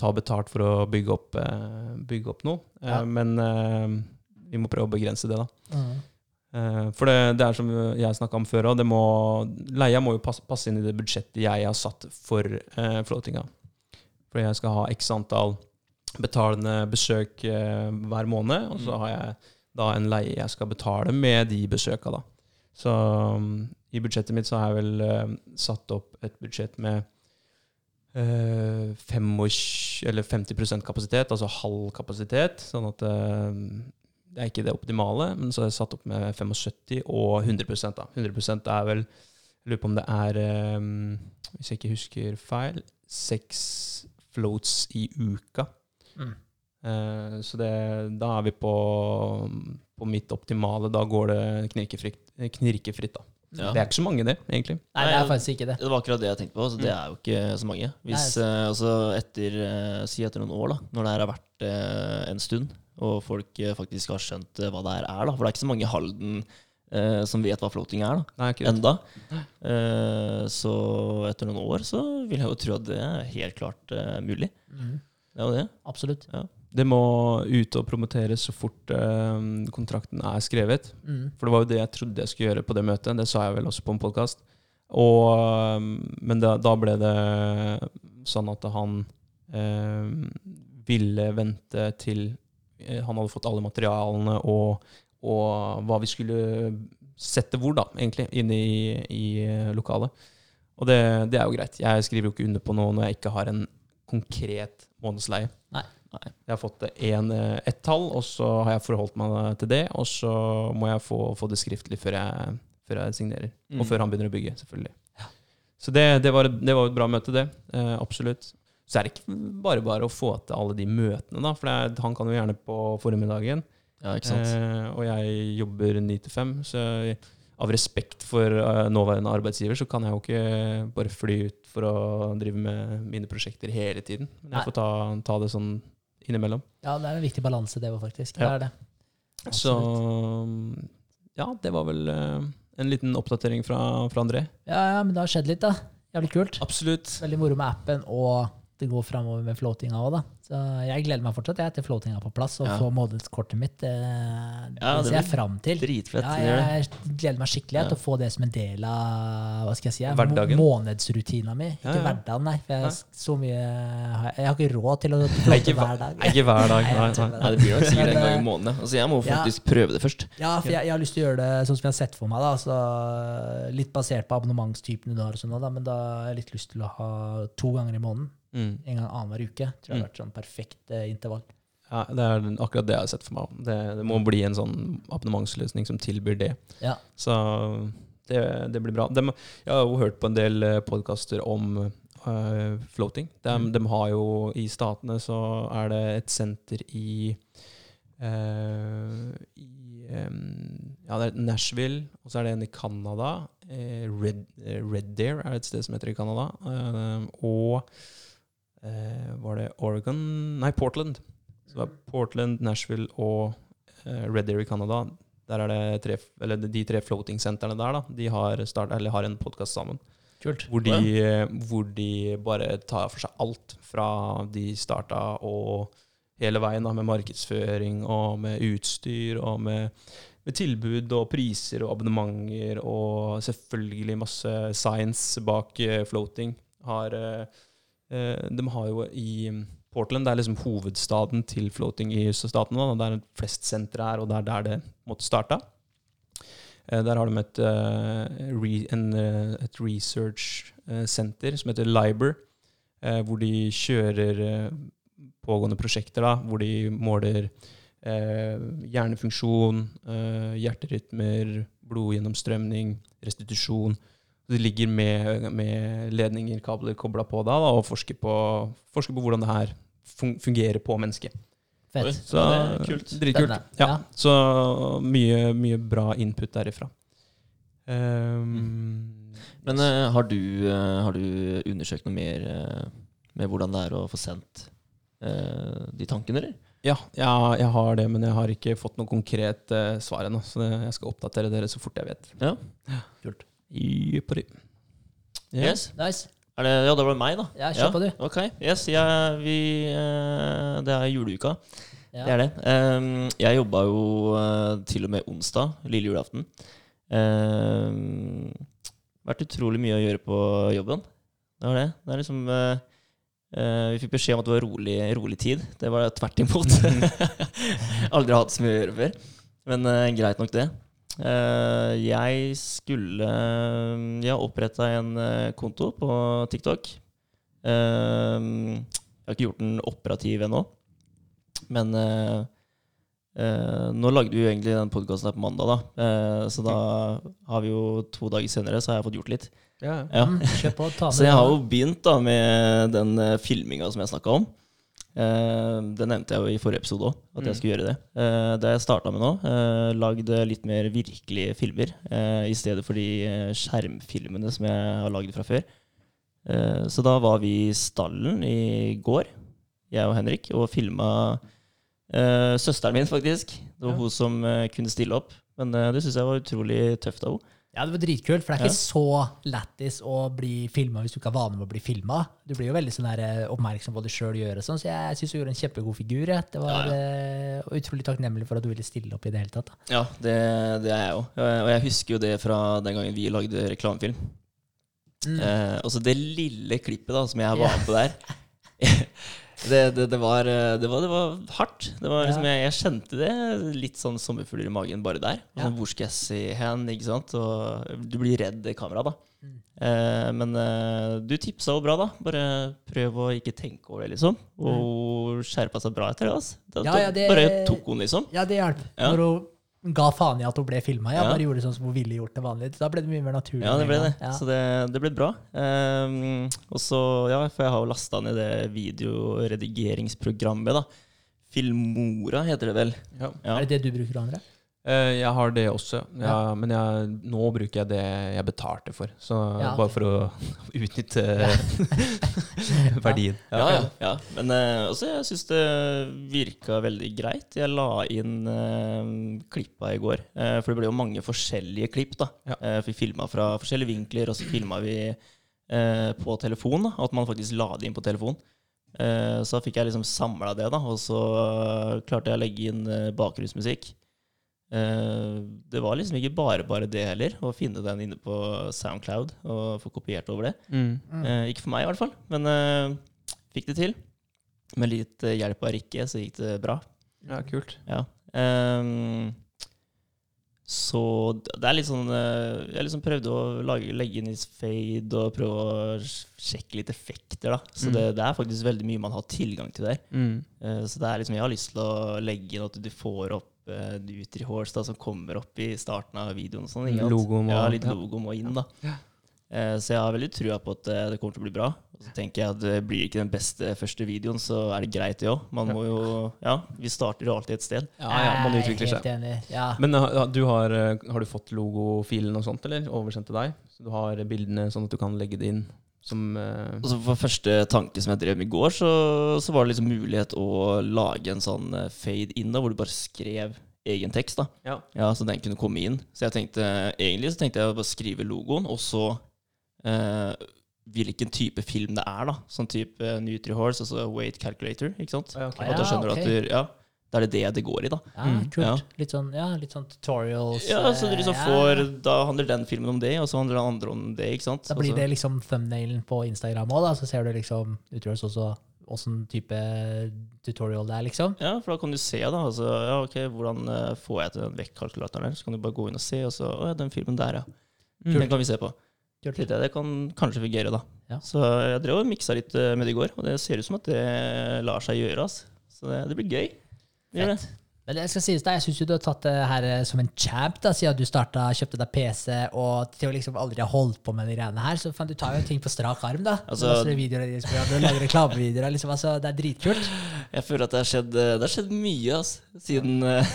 ta betalt for å bygge opp, eh, bygge opp noe. Ja. Men vi må prøve å begrense det, da. Mm. For det, det, er som jeg snakka om før òg, leia må jo passe, passe, inn i det budsjettet jeg har satt for uh, floatinga. Fordi jeg skal ha x antall betalende besøk eh, hver måned. Og så mm. har jeg da en leie jeg skal betale med de besøka, da. Så um, i budsjettet mitt så har jeg vel uh, satt opp et budsjett med 25, 50% kapasitet, altså halv kapasitet. Sånn at uh, det er ikke det optimale, men så har jeg satt opp med 75 og 100 da. 100 er vel Jeg lurer på om det er, um, hvis jeg ikke husker feil, seks floats i uka. Mm. Uh, så det, da er vi på, på, mitt optimale. Da går det knirkefritt. knirkefritt da. Ja. Det er ikke så mange, det, egentlig. Nei, det er faktisk ikke det. Det var akkurat det jeg tenkte på. Så det mm. er jo ikke så mange. Hvis, uh, altså etter, uh, Si etter noen år, da, når det her har vært en stund, og folk faktisk har skjønt hva det her er, da. For det er ikke så mange Halden eh, som vet hva floating er, da, Nei, enda. Eh, så etter noen år så vil jeg jo tro at det er helt klart eh, mulig. Mm. Det er jo det. Absolutt. Ja. Det må ut og promoteres så fort eh, kontrakten er skrevet. Mm. For det var jo det jeg trodde jeg skulle gjøre på det møtet. Det sa jeg vel også på en podkast. Men da, da, ble det sånn at han eh, ville vente til eh, han hadde fått alle materialene og og hva vi skulle sette hvor, da, egentlig, inne i, i eh, lokalet. Og det, det, er jo greit. Jeg skriver jo ikke under på noe når jeg ikke har en konkret månedsleie. Nei. Nei. Jeg har fått en, eh, ett tall, og så har jeg forholdt meg til det. Og så må jeg få, få det skriftlig før jeg, før jeg signerer. Mm. Og før han begynner å bygge, selvfølgelig. Ja. Så det, det, var, det, var, et bra møte, det. Eh, absolutt. Så er det ikke bare bare å få til alle de møtene, da. For han kan jo gjerne på formiddagen. Ja, ikke sant? Eh, og jeg jobber ni til fem, så av respekt for uh, nåværende arbeidsgiver, så kan jeg jo ikke bare fly ut for å drive med mine prosjekter hele tiden. Men jeg får ta, ta, det sånn innimellom. Ja, det er en viktig balanse, det òg, faktisk. Det ja. er det. Så ja, det var vel uh, en liten oppdatering fra, fra André. Ja, ja, men det har skjedd litt, da. Jævlig kult. Absolutt. Veldig moro med appen, og det går framover med floatinga òg, da. Så jeg gleder meg fortsatt jeg, til floatinga på plass og ja. få modelskortet mitt. Det, det ja, ser jeg fram til. Dritfett. Ja, jeg gleder meg skikkelig ja. til å få det som en del av hva skal jeg si, Hverdagen. månedsrutina mi. Ikke hverdagen, nei. For jeg, så mye, jeg har ikke råd til å floate hver dag. Ikke hver dag, nei. nei, nei det blir nok sikkert en gang i måneden. Altså, jeg må faktisk prøve det først. Ja, for jeg, jeg, har lyst til å gjøre det sånn som jeg har sett for meg. Da. Altså, litt basert på abonnementstypene du har, og sånn, da, men da har jeg litt lyst til å ha to ganger i måneden. Mm. En gang annenhver uke. Tror jeg har mm. vært sånn perfekt eh, intervall. Ja, Det er akkurat det jeg har sett for meg. Det, det må bli en sånn abonnementsløsning som tilbyr det. Ja. Så det, det, blir bra. De, jeg har jo hørt på en del eh, podkaster om uh, floating. De, mm. de, har jo I statene så er det et senter i, uh, i um, Ja, det er Nashville, og så er det en i Canada. Uh, Red, Red Deer er et sted som heter i Canada. og eh, Var det Oregon Nei, Portland. Så det var Portland, Nashville og eh, Red Deer i Canada. Der er det tre, eller De tre floating-sentrene der da, de har, start, har en podkast sammen. Kult. Hvor de, ja. hvor de, bare tar for seg alt fra de starta og hele veien, da, med markedsføring og med utstyr og med, med, tilbud og priser og abonnementer og selvfølgelig masse science bak uh, floating. Har Eh, de har jo i Portland det er liksom hovedstaden til floating i USA-statene. Der flest sentre er, og det er der det måtte starta. Eh, der har de et, eh, eh, et research eh, center som heter Liber, eh, hvor de kjører eh, pågående prosjekter, da, hvor de måler eh, hjernefunksjon, eh, hjerterytmer, blodgjennomstrømning, restitusjon. De ligger med, med ledninger, kabler kobla på da, da, og forsker på, forsker på hvordan det her fungerer på mennesket. Fett. Så Ja, det er kult. Dritkult. Ja, Ja. Så mye, mye bra input derifra. Um, Men uh, har, du, uh, har du undersøkt noe mer uh, med hvordan det er å få sendt eh, de tankene, eller? ja, ja, jeg har det, men jeg har ikke fått noe konkret uh, svar ennå. Så det, jeg skal oppdatere dere så fort jeg vet. Ja. Kult. Jepperi. Yes. Nice. Er det, ja, det var meg, da. Ja, kjør på, du. Ok. Yes, jeg, vi, eh, det er juleuka. Ja. Det er det. Jeg jobba jo eh, til og med onsdag, lille julaften. Vært utrolig mye å gjøre på jobben. Det var det. Det er liksom eh, Vi fikk beskjed om at det var rolig, rolig tid. Det var tvert imot. Aldri hatt så mye å gjøre før. Men greit nok, det. Eh, jeg skulle Jeg har oppretta en eh, konto på TikTok. Jeg har ikke gjort den operativ ennå. Men eh, eh, nå lagde vi jo egentlig den podkasten her på mandag, da. Eh, så da har vi jo to dager senere, så har jeg fått gjort litt. Ja, ja. Mm, på. Så jeg har jo begynt da med den filminga som jeg snakka om. Eh, det nevnte jeg jo i forrige episode òg, at Mm. jeg skulle gjøre det. Eh, det jeg starta med nå, uh, lagd litt mer virkelige filmer eh, i stedet for de skjermfilmene som jeg har lagd fra før. Eh, så da var vi i stallen i går, jeg og Henrik, og filma eh, søsteren min, faktisk. Det var Ja. hun som kunne stille opp. Men det syns jeg var utrolig tøft av henne. Ja, det var dritkult, for det er ikke så lættis å bli filma hvis du ikke er vane med å bli filma. Du blir jo veldig sånn der, eh, oppmerksom på du sjøl gjør, og sånn, så jeg syns du gjorde en kjempegod figur. jeg. Det var Ja, ja. og utrolig takknemlig for at du ville stille opp i det hele tatt. da. Ja, det, det er jeg òg. Og jeg husker jo det fra den gangen vi lagde reklamefilm. Mm. Eh, også det lille klippet da som jeg var med på der. det, det, det, var, eh, det, var, det var hardt. Det var liksom, jeg, jeg kjente det litt sånn sommerfugler i magen bare der. Sånn, hvor skal jeg se hen? ikke sant? Og du blir redd i kamera, da. Mm. Eh, men eh, du tipsa jo bra, da. Bare prøv å ikke tenke over det, liksom. Og hun skjerpa seg bra etter det. altså. Da- Mm. Ja, ja, det- Bare tok hun, liksom. Ja, det hjalp. Ja. Når hun ga faen i at hun ble filma. Jeg Ja. bare gjorde det sånn som hun ville gjort det vanlig. Da ble det mye mer naturlig. Ja, det ble det. Ja. Så det, det ble bra. Um, og så, ja, for jeg har jo lasta ned det videoredigeringsprogrammet, da. Filmora heter det vel. Ja. Ja. Er det det du bruker, André? Eh, Jeg har det også, ja, Ja. men jeg, nå bruker jeg det jeg betalte for. Så Ja, bare for å utnytte verdien. Ja, ja. ja. Men eh, også, jeg syns det virka veldig greit. Jeg la inn uh, klippa i går. Uh, for det ble jo mange forskjellige klipp. da. Ja. Eh, vi filma fra forskjellige vinkler, og så filma vi eh, på telefon. da, At man faktisk la det inn på telefon. Eh, så da fikk jeg liksom samla det, da, og så eh, klarte jeg å legge inn eh, bakgrunnsmusikk. Eh, det var liksom ikke bare bare det heller, å finne den inne på Soundcloud og få kopiert over det. Mm. Mm. Eh, ikke for meg, i hvert fall, men eh, fikk det til. Med litt hjelp av Rikke, så gikk det bra. Ja, kult. Ja. Um, så det er litt sånn eh, Jeg liksom prøvde å lage, legge inn i fade og prøve å sjekke litt effekter, da. Så Mm. det, det er faktisk veldig mye man har tilgang til der. Mm. Uh, så det er liksom, jeg har lyst til å legge inn at du får opp uh, Nutri-Horse da, som kommer opp i starten av videoen. og Sånn. Logo må- ja, litt logo må inn, da. Ja. Eh, så jeg har veldig trua på at eh, det kommer til å bli bra. Og så tenker jeg at det blir ikke den beste første videoen, så er det greit, det òg. Man må jo Ja, vi starter jo alltid et sted. Ja, ja, man er utvikler Helt seg. enig. Ja. Men du har, eh, har du fått logofilen og sånt, eller? Oversendt til deg? Så du har bildene sånn at du kan legge det inn som uh... altså For første tanke som jeg drev med i går, så, så var det liksom mulighet å lage en sånn eh, fade in, da, hvor du bare skrev egen tekst. da Ja. Ja, Så den kunne komme inn. Så jeg tenkte egentlig så tenkte jeg å bare skrive logoen, og så uh, hvilken type film det er. da Sånn type uh, Nutri-Horse, altså weight calculator. ikke sant? Ja, ok. Ja, At da skjønner du okay. at du, ja, da er det det det går i, da. Ja, Mm, kult. ja. Litt sånn, ja, litt sånn tutorials. Ja, så du liksom ja. får Da handler den filmen om det, og så handler den andre om det. ikke sant? Da blir det liksom thumbnailen på Instagram òg. Så ser du liksom Utgjøres også åssen type tutorial det er, liksom. Ja, for da kan du se, da. Altså, ja, ok, hvordan eh, får jeg til den vektkalkulatoren? Så kan du bare gå inn og se, og så Å ja, den filmen der, ja. Mm. Den kan vi se på. Kult. Det, Det kan kanskje fungere, da. Ja. Så jeg drev og miksa litt eh, med det i går, og det ser ut som at det lar seg gjøre. Altså. Så det, det blir gøy. Gjør det. Men jeg skal sies da, jeg syns du har tatt det her eh, som en champ, da, siden du starta, kjøpte deg PC og til å liksom aldri ha holdt på med de greiene her. Så du tar jo ting på strak arm, da. Altså- du videoer, du lager reklamevideoer. Liksom, altså, det er dritkult. Jeg føler at det har skjedd, det har skjedd mye altså, siden, eh,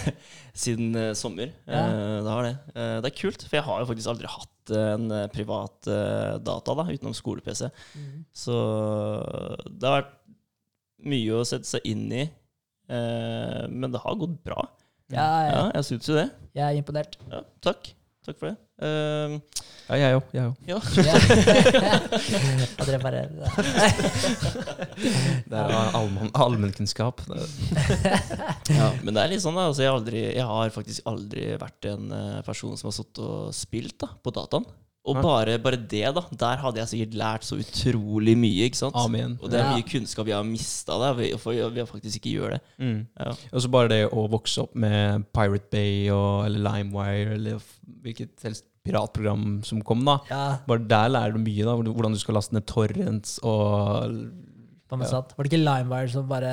siden uh, sommer. Ja. Uh, det har det. Eh, det er kult, for jeg har jo faktisk aldri hatt en eh, privat eh, data da, utenom skole-PC. Så det har vært mye å sette seg inn i. Eh, men det har gått bra. Ja, ja, Ja, jeg syns jo det. jeg er imponert. Ja, takk. Takk for det. Uh, Ja, jeg òg. Jeg òg. ja. Bare Det er allmenn- allmennkunnskap. Ja, men det er litt sånn, da. Altså, jeg, aldri, jeg har faktisk aldri vært en eh, person som har sittet og spilt da, på dataen. Og bare, bare det, da. Der hadde jeg sikkert lært så utrolig mye. ikke sant? Amen. Og det er Ja. mye kunnskap jeg har mista for ved å faktisk ikke gjøre det. Mm. Ja. Og så bare det å vokse opp med Pirate Bay og, eller LimeWire eller hvilket helst piratprogram som kom, da. Ja, Bare der lærer du mye, da. Hvordan du skal laste ned torrents og på meg satt. Var det ikke Limewire som bare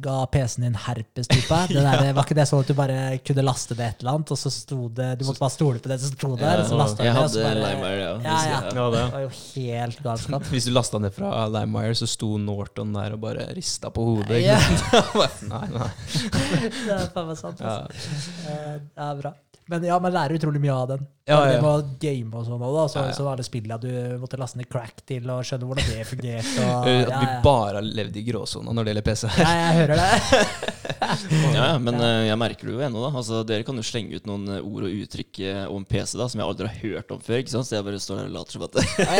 ga PC-en din herpes-type? Det der, var ikke det sånn at du bare kunne laste det et eller annet, og så sto det Du måtte bare stole på det som sto der, og så jeg det, hadde bare Limewire, ja. Ja, ja. Ja, det. Var jo helt galskap. Hvis du lasta ned fra LimeWire, så sto Norton der og bare rista på hodet. Ja. Ikke nei, nei. Det er faen meg sant. Altså. Eh, Det er bra. Men ja, man lærer utrolig mye av den. Ja, ja. Det med game og sånn òg, da. Så, Ja, ja. så alle spillene du måtte laste ned crack til og skjønne hvordan det fungerte. Og, At vi bare har levd i gråsona når det gjelder PC. ja, jeg hører det. Ja, ja, men eh, jeg merker det jo ennå, da. Altså, dere kan jo slenge ut noen eh, ord og uttrykk eh, om PC da, som jeg aldri har hørt om før. ikke sant? Så jeg bare står der og later som at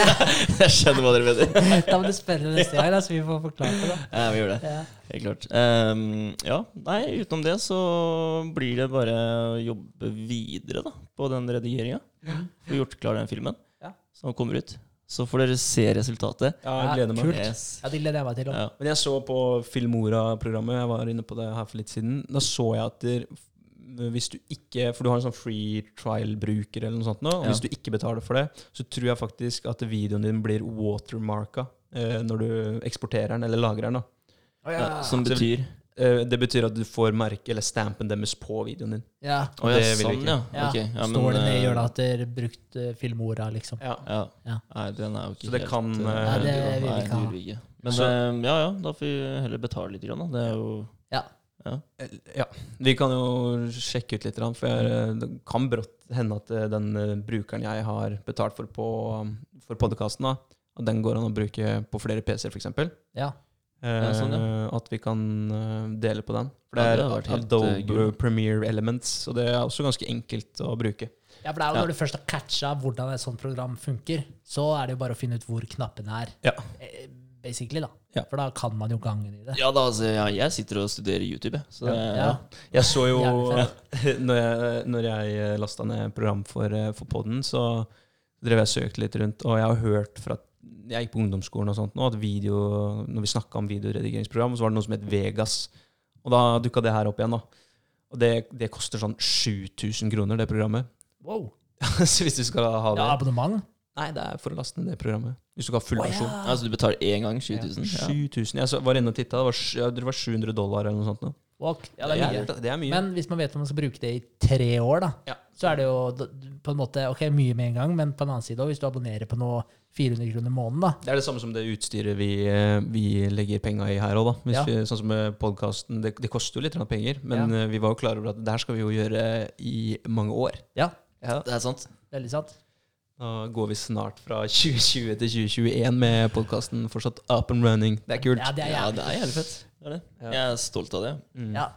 jeg skjønner hva dere mener. Da må du spørre neste gang, da, så vi får forklart det. da. Ja, vi gjør det. Ja. Helt klart. Um, ja, nei, utenom det så blir det bare å jobbe videre da, på den redigeringa. Få gjort klar den filmen Ja. som kommer ut. Så får dere se resultatet. Ja, jeg gleder meg. Kult. Yes. Ja, det gleder jeg meg til. også. Ja. Men jeg så på Filmora-programmet, jeg var inne på det her for litt siden. Da så jeg at der, hvis du ikke For du har en sånn free trial-bruker eller noe sånt nå. Og Ja. hvis du ikke betaler for det, så tror jeg faktisk at videoen din blir watermarka eh, når du eksporterer den eller lagrer den. da. Ja, som betyr det betyr at du får merke eller stampen deres på videoen din. Ja. Og det vil sånn, ikke. ja. Ja. Ok, ja, men, Står det ned i eh, hjørnet at dere brukt uh, filmora, liksom? Ja. Ja. Ja. Nei, den er jo ikke Så det helt, kan, eh, eh, Nei, det vil vi ikke ha. Men Så- uh, ja, ja, da får vi heller betale litt. Grann, da. Det er jo Ja. ja. Eh, Ja, vi kan jo sjekke ut litt, for jeg, eh, det kan brått hende at eh, den eh, brukeren jeg har betalt for på for podkasten, at den går an å bruke på flere PC-er, f.eks. Ja. Ja, sånn, At vi kan eh, dele på den. For Ja, det det er Adobe eh. Premiere Elements, og det er også ganske enkelt å bruke. Ja, for det er jo Ja. Når du først har catcha hvordan et sånt program funker, så er det jo bare å finne ut hvor knappene er. Ja. Eh, Basically, da. Ja. For da kan man jo gangen i det. ja, da, altså, ja, jeg sitter og studerer YouTube. Så det, Ja. Jeg så jo når jeg, når jeg lasta ned program for, eh, for podden, så drev jeg og søkte litt rundt, og jeg har hørt fra jeg gikk på ungdomsskolen og sånt nå, at video, når vi snakka om videoredigeringsprogram, så var det noe som het Vegas. Og da dukka det her opp igjen, da. Og det, det koster sånn 7000 kroner, det programmet. Wow. så hvis du skal ha det Ja, abonnement? Nei, det er for å laste ned det programmet. Hvis du skal ha full versjon. ja. Altså, du betaler én gang 7000? Ja. 7000. Jeg var inne og titta, det var, det var 700 dollar eller noe sånt. Da. Walk. Ja, det er mye. det er mye. Men hvis man vet om man skal bruke det i tre år, da, Ja. så er det jo på en måte ok, mye med en gang, men på en annen side òg, hvis du abonnerer på noe 400 kroner i måneden, da. Det er det samme som det utstyret vi, eh, vi legger penga i her òg, da. Ja. vi, sånn som med podkasten. Det, det koster jo litt penger, men Ja. eh, vi var jo klar over at det her skal vi jo gjøre i mange år. Ja, Det er sant. veldig sant. Da går vi snart fra 2020 til 2021 med podkasten fortsatt up and running. Det er kult. Ja, det er Ja, jævlig. det er jævlig fett. Det er det. Ja. Jeg er stolt av det. Mm. Ja,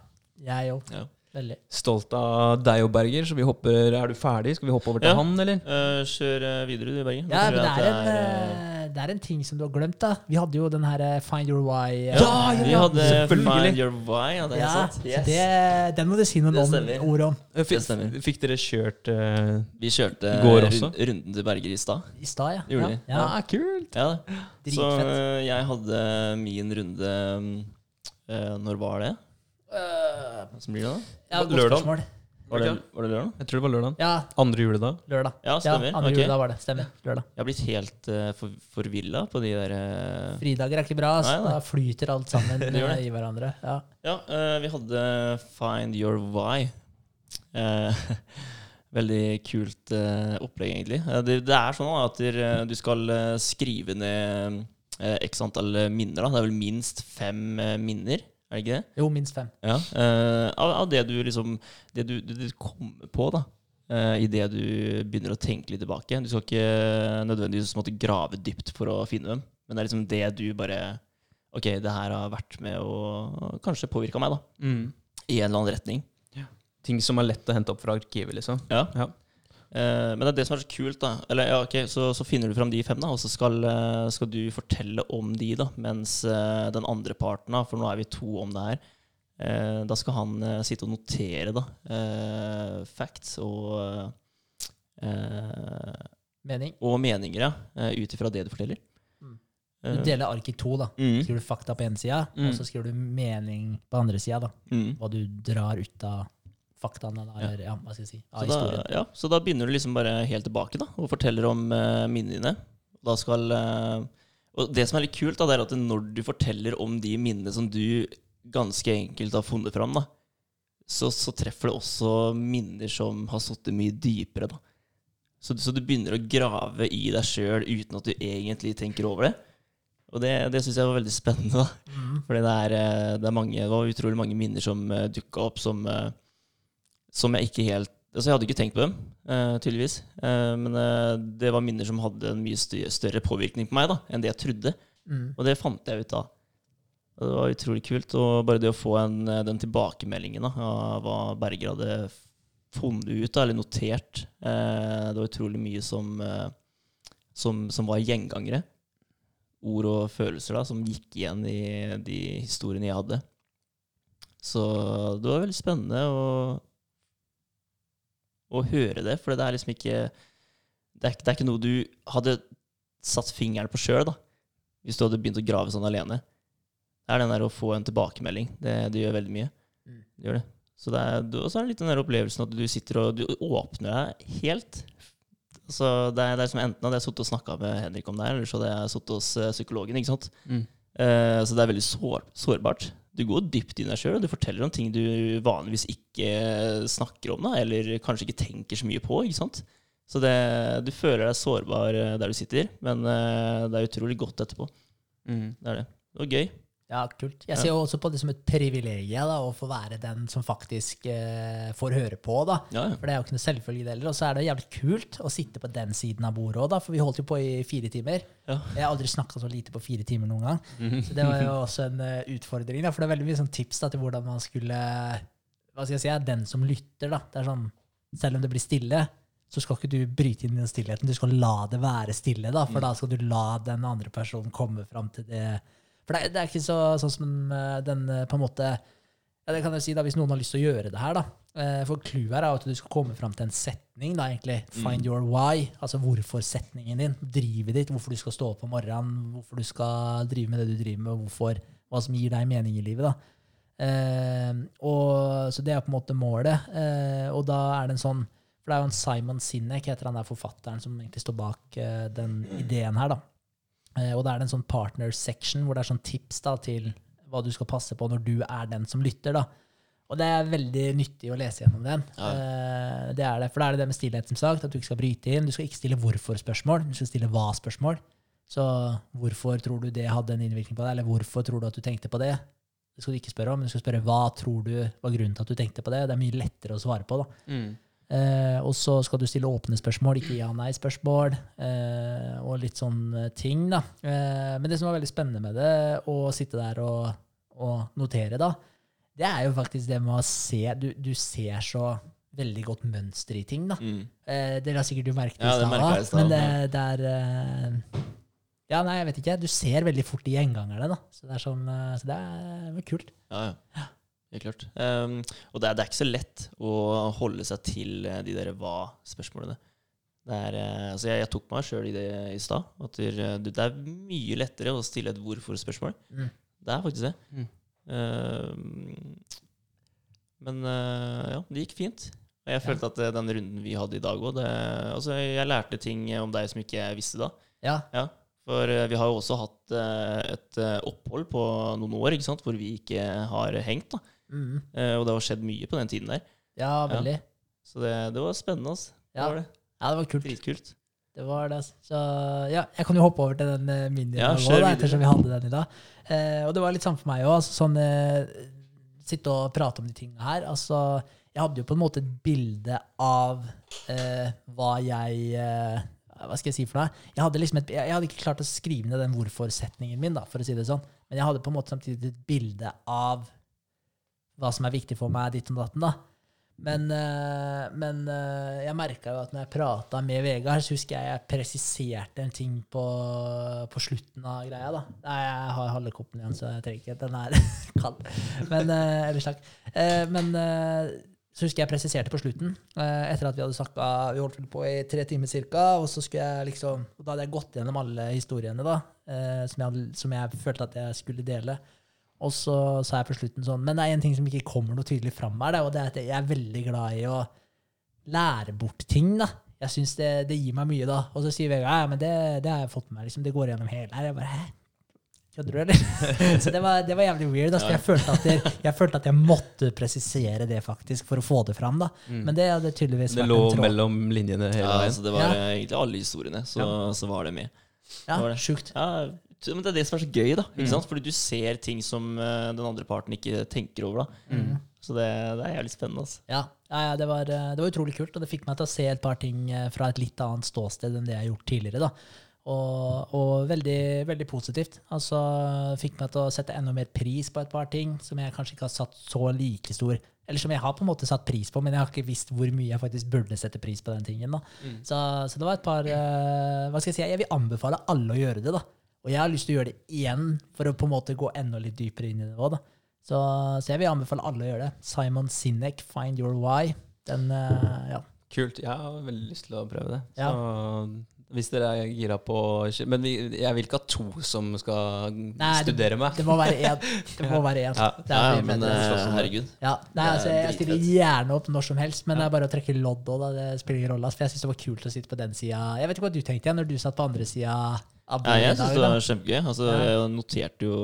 jeg òg. Veldig. Stolt av deg og Berger, så vi hopper Er du ferdig? Skal vi hoppe over til Ja. han, eller? Uh, kjør eh, videre, du, Berger. Ja, men du det er en eh, det er en ting som du har glemt. da Vi hadde jo den her Find your why. Ja, Ja, ja, Vi hadde. Find Your Why, ja, det er ja, yes. det, Den må du si noen Det ord om. Fikk, Det stemmer. fikk dere kjørt uh, Vi kjørte Går også? rund, runden til Berger i stad. I stad, ja. Gjorde ja. ja. ja. kult! Ja, så eh, jeg hadde min runde Når var det? Hva som blir det, da? Ja, godt Lørdag. spørsmål. Var det, var det lørdag? Jeg tror det var lørdag. Ja, Andre juledag. lørdag. Ja, stemmer. andre Ok. juledag var det. Stemmer. Lørdag. Jeg har blitt helt uh, for, forvilla på de der eh, Fridager er ikke bra. Altså. Nei, nei. Da flyter alt sammen Det gjør det. i hverandre. Ja. Ja, eh, vi hadde Find Your Why. Eh, veldig kult eh, opplegg, egentlig. Eh, det, det er sånn at der, eh, du skal eh, skrive ned eh, x antall eh, minner. Da. Det er vel minst fem eh, minner, er det ikke det? Jo, minst fem. Ja. uh, av, av det du liksom Det du, du, du kommer på, da. Uh, Idet du begynner å tenke litt tilbake. Du skal ikke nødvendigvis måtte grave dypt for å finne dem, men det er liksom det du bare Ok, det her har vært med å kanskje påvirka meg, da. Mm. I en eller annen retning. Ting som er lett å hente opp fra arkivet, liksom. Ja. Ja. Eh, men det er det som er så kult, da. Eller, ja, ok, så, så finner du fram de fem, da, og så skal, eh, skal du fortelle om de, da. Mens uh, den andre parten, da, for nå er vi to om det her, uh, da skal han sitte og notere, da. facts og Mening. Og meninger, ja. Uh, Ut ifra det du forteller. Mm. Du deler ark i to. da. mm, Skriver du fakta på én sida, Mm. og så skriver du mening på andre sida. mm. Hva du drar ut av faktaene. Da, eller, ja, hva skal jeg si, av Så da, historien. ja, så da begynner du liksom bare helt tilbake da, og forteller om uh, minnene dine. Da skal, uh, og det som er litt kult, da, det er at når du forteller om de minnene som du ganske enkelt har funnet fram, da, så, så treffer det også minner som har sittet mye dypere. Da. Så, så du begynner å grave i deg sjøl uten at du egentlig tenker over det. Og det, det syns jeg var veldig spennende. da. Mm. Fordi det eh, det er mange, det var utrolig mange minner som uh, dukka opp som, eh, som jeg ikke helt Altså, jeg hadde ikke tenkt på dem, uh, tydeligvis. Uh, men uh, det var minner som hadde en mye større påvirkning på meg da, enn det jeg trodde. Mm. Og det fant jeg ut av. Og det var utrolig kult. Og bare det å få en, den tilbakemeldingen da, av hva Berger hadde funnet ut, da, eller notert Det var utrolig mye som, som, som var gjengangere. Ord og følelser da, som gikk igjen i de historiene jeg hadde. Så det var veldig spennende å, å høre det, for det er liksom ikke det er, det er ikke noe du hadde satt fingeren på sjøl, da hvis du hadde begynt å grave sånn alene. Det er den der å få en tilbakemelding. Det, det gjør veldig mye. Mm. Det gjør det. Så det er, og så er det litt den der opplevelsen at du sitter og du åpner deg helt. Så det er, det er som enten hadde jeg sittet og snakka med Henrik om det eller så hadde jeg sittet hos eh, psykologen. ikke sant? Mm. Uh, så det er veldig sår, sårbart. Du går dypt i deg sjøl, og du forteller om ting du vanligvis ikke snakker om, da, eller kanskje ikke tenker så mye på. ikke sant? Så det, du føler deg sårbar eh, der du sitter, men eh, det er utrolig godt etterpå. Mm. Det er det. Det var gøy. Ja, kult. Jeg ser jo også på det som et privilegium da, å få være den som faktisk eh, får høre på. da. Ja, ja. For det er jo ikke noe selvfølge heller. Og så er det jævlig kult å sitte på den siden av bordet òg, da. For vi holdt jo på i fire timer. Ja. Jeg har aldri snakka så lite på fire timer noen gang. Mhm. Så det var jo også en uh, utfordring. Da, for det er veldig mye sånn tips da, til hvordan man skulle Hva skal jeg si, er den som lytter. da. Det er sånn, Selv om det blir stille, så skal ikke du bryte inn i den stillheten. Du skal la det være stille, da, for da skal du la den andre personen komme fram til det. For det det er ikke så, sånn som eh, den eh, på en måte ja, det kan jeg si da, Hvis noen har lyst til å gjøre det her, da. Eh, For clouet her er at du skal komme fram til en setning. da egentlig. Find your why. Altså hvorfor-setningen din. Drivet ditt. Hvorfor du skal stå opp om morgenen. Hvorfor du skal drive med det du driver med. Hvorfor, hva som gir deg mening i livet. da. Eh, og, så det er på en måte målet. Eh, og da er det en sånn For det er jo en Simon Sinek, heter han der forfatteren som egentlig står bak eh, den ideen her. da. Eh, og da er det en sånn partner section hvor det er sånn tips da til hva du skal passe på når du er den som lytter. da. Og det er veldig nyttig å lese gjennom den. Ja. Eh, det er det, For da er det det med stillhet, som sagt, at du ikke skal bryte inn. Du skal ikke stille hvorfor-spørsmål, du skal stille hva-spørsmål. Så hvorfor tror du det hadde en innvirkning på deg, eller hvorfor tror du at du tenkte på det? Det skal du ikke spørre om, men du skal spørre hva tror du var grunnen til at du tenkte på det. Det er mye lettere å svare på. da. Mm. Eh, og så skal du stille åpne spørsmål, ikke ja-nei-spørsmål. Eh, og litt sånn ting, da. Eh, men det som var veldig spennende med det, å sitte der og, og notere, da, det er jo faktisk det med å se Du, du ser så veldig godt mønster i ting, da. Mm. Eh, dere har sikkert merket det i stad, men det, det er eh, Ja, nei, jeg vet ikke. Du ser veldig fort de gjengangerne, da. Så det er sånn, eh, så det er kult. Ja, ja. Helt klart. Um, og det er, det er ikke så lett å holde seg til eh, de der hva-spørsmålene. Det er, eh, altså jeg, jeg tok meg sjøl i det i stad. At det, det er mye lettere å stille et hvorfor-spørsmål. Mm. Det er faktisk det. Mm. Uh, men uh, ja, det gikk fint. Og jeg følte at den runden vi hadde i dag òg altså Jeg lærte ting om deg som ikke jeg visste da. Ja. Ja, for eh, vi har jo også hatt eh, et eh, opphold på noen år ikke sant, hvor vi ikke har hengt. da. Mm. Eh, Og det har skjedd mye på den tiden der. Ja, veldig. Så det, det var spennende. altså. Det var det. Ja, det var kult. Dritkult. Det var det. altså. Så ja, jeg kan jo hoppe over til den eh, minien Ja, nå, da, ettersom vi hadde den i dag. Eh, og det var litt samme for meg òg. Altså, sånn, eh, sitte og prate om de tingene her. Altså, jeg hadde jo på en måte et bilde av eh, hva jeg eh, Hva skal jeg si for noe? Jeg hadde, liksom et, jeg hadde ikke klart å skrive ned den hvorfor-setningen min, da, for å si det sånn. Men jeg hadde på en måte samtidig et bilde av hva som er viktig for meg, ditt og datten. da. Men, eh, men eh, jeg merka jo at når jeg prata med Vegard, så husker jeg jeg presiserte en ting på, på slutten av greia. da. Nei, jeg har halve koppen igjen, så jeg trenger ikke. Den er kald. Men eh, ellers takk. Men så husker jeg presiserte på slutten, etter at vi hadde snakka Vi holdt på i tre timer cirka, og så skulle jeg liksom og Da hadde jeg gått gjennom alle historiene da, som, jeg som jeg følte at jeg skulle dele. Og så sa jeg på slutten sånn Men det er en ting som ikke kommer noe tydelig fram her, og det er at jeg er veldig glad i å lære bort ting. da. Jeg syns det, det gir meg mye, da. Og så sier Vegard ja, men det, det har jeg fått med meg. liksom, Det går gjennom hele her. Jeg bare hæ? Kødder du, eller? så det var, det var jævlig weird. Altså, jeg, følte at jeg, jeg følte at jeg måtte presisere det faktisk for å få det fram. da. Men det hadde tydeligvis vært en tråd. Det lå mellom linjene hele Ja, veien. altså det var Ja. egentlig alle historiene, så, så var det med. Ja, var det. sjukt. Ja, men Det er det som er så gøy, da. Mm. sant? Fordi du ser ting som eh, den andre parten ikke tenker over. da. Mm. Så det, det er jævlig spennende. altså. Ja, ja, ja det, var, eh, det var utrolig kult, og det fikk meg til å se et par ting eh, fra et litt annet ståsted enn det jeg har gjort tidligere. da. Og, og veldig, veldig positivt. Altså, Fikk meg til å sette enda mer pris på et par ting som jeg kanskje ikke har satt så like stor Eller som jeg har på en måte satt pris på, men jeg har ikke visst hvor mye jeg faktisk burde sette pris på den tingen. da. Så, så det var et par uh, Hva skal jeg si, jeg vil anbefale alle å gjøre det. da. Og jeg har lyst til å gjøre det igjen, for å på en måte gå enda litt dypere inn i det òg. Så, så jeg vil anbefale alle å gjøre det. Simon Sinek, 'Find Your Why'. Den, eh, ja. Kult. Jeg har veldig lyst til å prøve det. Ja. Så hvis dere er gira på Men vi, jeg vil ikke ha to som skal Nei, studere meg. Det må være én. Det må være én. Ja. Det er ja, men det. herregud. Ja, nei, altså, jeg stiller gjerne opp når som helst, men det er bare å trekke lodd òg. Det spiller ingen rolle. For jeg syns det var kult å sitte på den sida. Jeg vet ikke hva du tenkte når du satt på andre sida Ja, jeg syns det var kjempegøy. Altså, Jeg noterte jo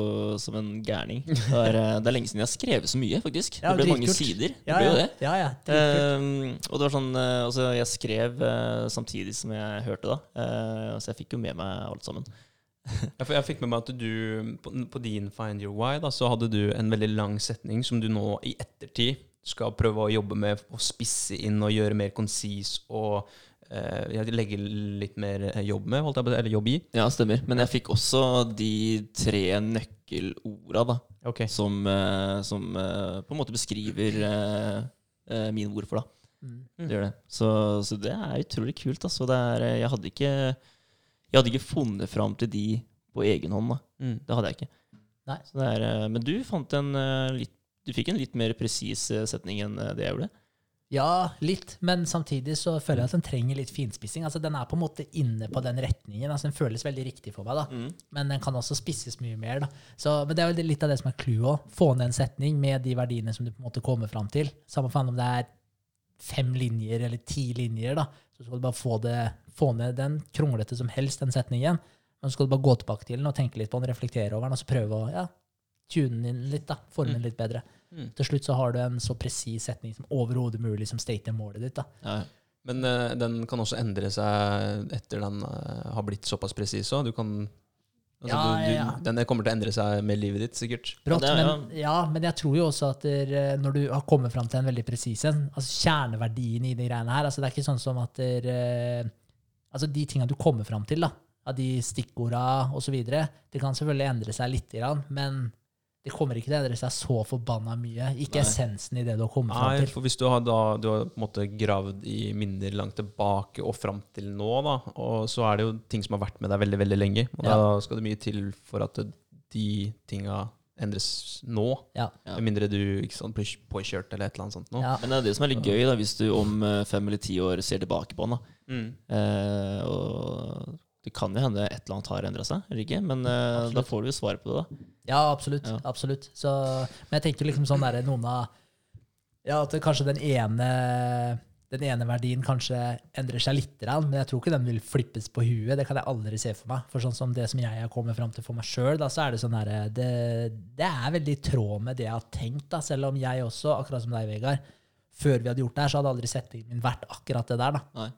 som en gærning. Det er, eh, det er lenge siden jeg har skrevet så mye, faktisk. Det ble mange sider. Det ble jo det. ja, ja, dritkult. Ehm, og det var sånn eh, altså Jeg skrev uh, samtidig som jeg hørte, da. Uh, så jeg fikk jo med meg alt sammen. Ja, for jeg fikk med meg at du på, på din Find Your Why da, så hadde du en veldig lang setning som du nå i ettertid skal prøve å jobbe med å spisse inn og gjøre mer konsis og eh, legger legge litt mer jobb med, holdt jeg på eller jobb i. Ja, stemmer. Men jeg fikk også de tre nøkkelorda da, okay. som, eh, som eh, på en måte beskriver eh, eh, min hvorfor, da. Mm. Det gjør det. Så, så det er utrolig kult. Altså. Det er, eh, jeg, hadde ikke, jeg hadde ikke funnet fram til de på egen hånd. Da. Mm. Det hadde jeg ikke. Så det er, eh, men du fant en eh, litt Du fikk en litt mer presis eh, setning enn eh, det jeg gjorde. Ja, litt, men samtidig så føler jeg at den trenger litt finspissing. Altså, den er på en måte inne på den retningen. Altså, den føles veldig riktig for meg, da. men den kan også spisses mye mer. Da. Så, men det er vel litt av det som er clouet òg. Få ned en setning med de verdiene som du på en måte kommer fram til. Samme faen om det er fem linjer eller ti linjer, da. Så skal du bare få, det, få ned den, kronglete som helst, den setningen. Men så skal du bare gå tilbake til den og tenke litt på den, reflektere over den, og så prøve å ja, tune den inn litt, da. Forme den litt bedre. Mm. Til slutt så har du en så presis setning som overhodet mulig som stater målet ditt. da. Ja, ja. Men uh, den kan også endre seg etter den uh, har blitt såpass presis òg. Du kan altså, Ja, ja, ja. Den kommer til å endre seg med livet ditt, sikkert. Brått, Ja, men, ja, men jeg tror jo også at der, eh, når du har kommet fram til en veldig presis en, altså kjerneverdien i de greiene her altså Det er ikke sånn som at der, altså de tingene du kommer fram til, da, av de stikkorda osv., det kan selvfølgelig endre seg lite grann, men det kommer ikke til å endre seg så forbanna mye. Ikke Nei. essensen i det du har kommet fram Nei, til. for hvis du har, da, du har på en måte gravd i minner langt tilbake og fram til nå, da, og så er det jo ting som har vært med deg veldig veldig lenge. Og da skal det mye til for at de tinga endres nå. Ja. Ja. Med mindre du ikke sånn, blir påkjørt eller et eller annet sånt. Nå. Ja. Men det er det som er litt gøy, da, hvis du om eh, fem eller ti år ser tilbake på den. da. Mm. Eh, og det kan jo hende et eller annet har endra seg, eller ikke? Men eh, da får du jo svar på det, da. Ja, absolutt. Ja. absolutt. Så, men jeg tenker liksom sånn der, noen av Ja, at kanskje den ene den ene verdien kanskje endrer seg litt, men jeg tror ikke den vil flippes på huet. Det kan jeg aldri se for meg. For sånn som det som jeg har kommet fram til for meg sjøl, så er det sånn derre det, det er veldig i tråd med det jeg har tenkt, da, selv om jeg også, akkurat som deg, Vegard, før vi hadde gjort det her, så hadde aldri settingen min vært akkurat det der. da. Nei.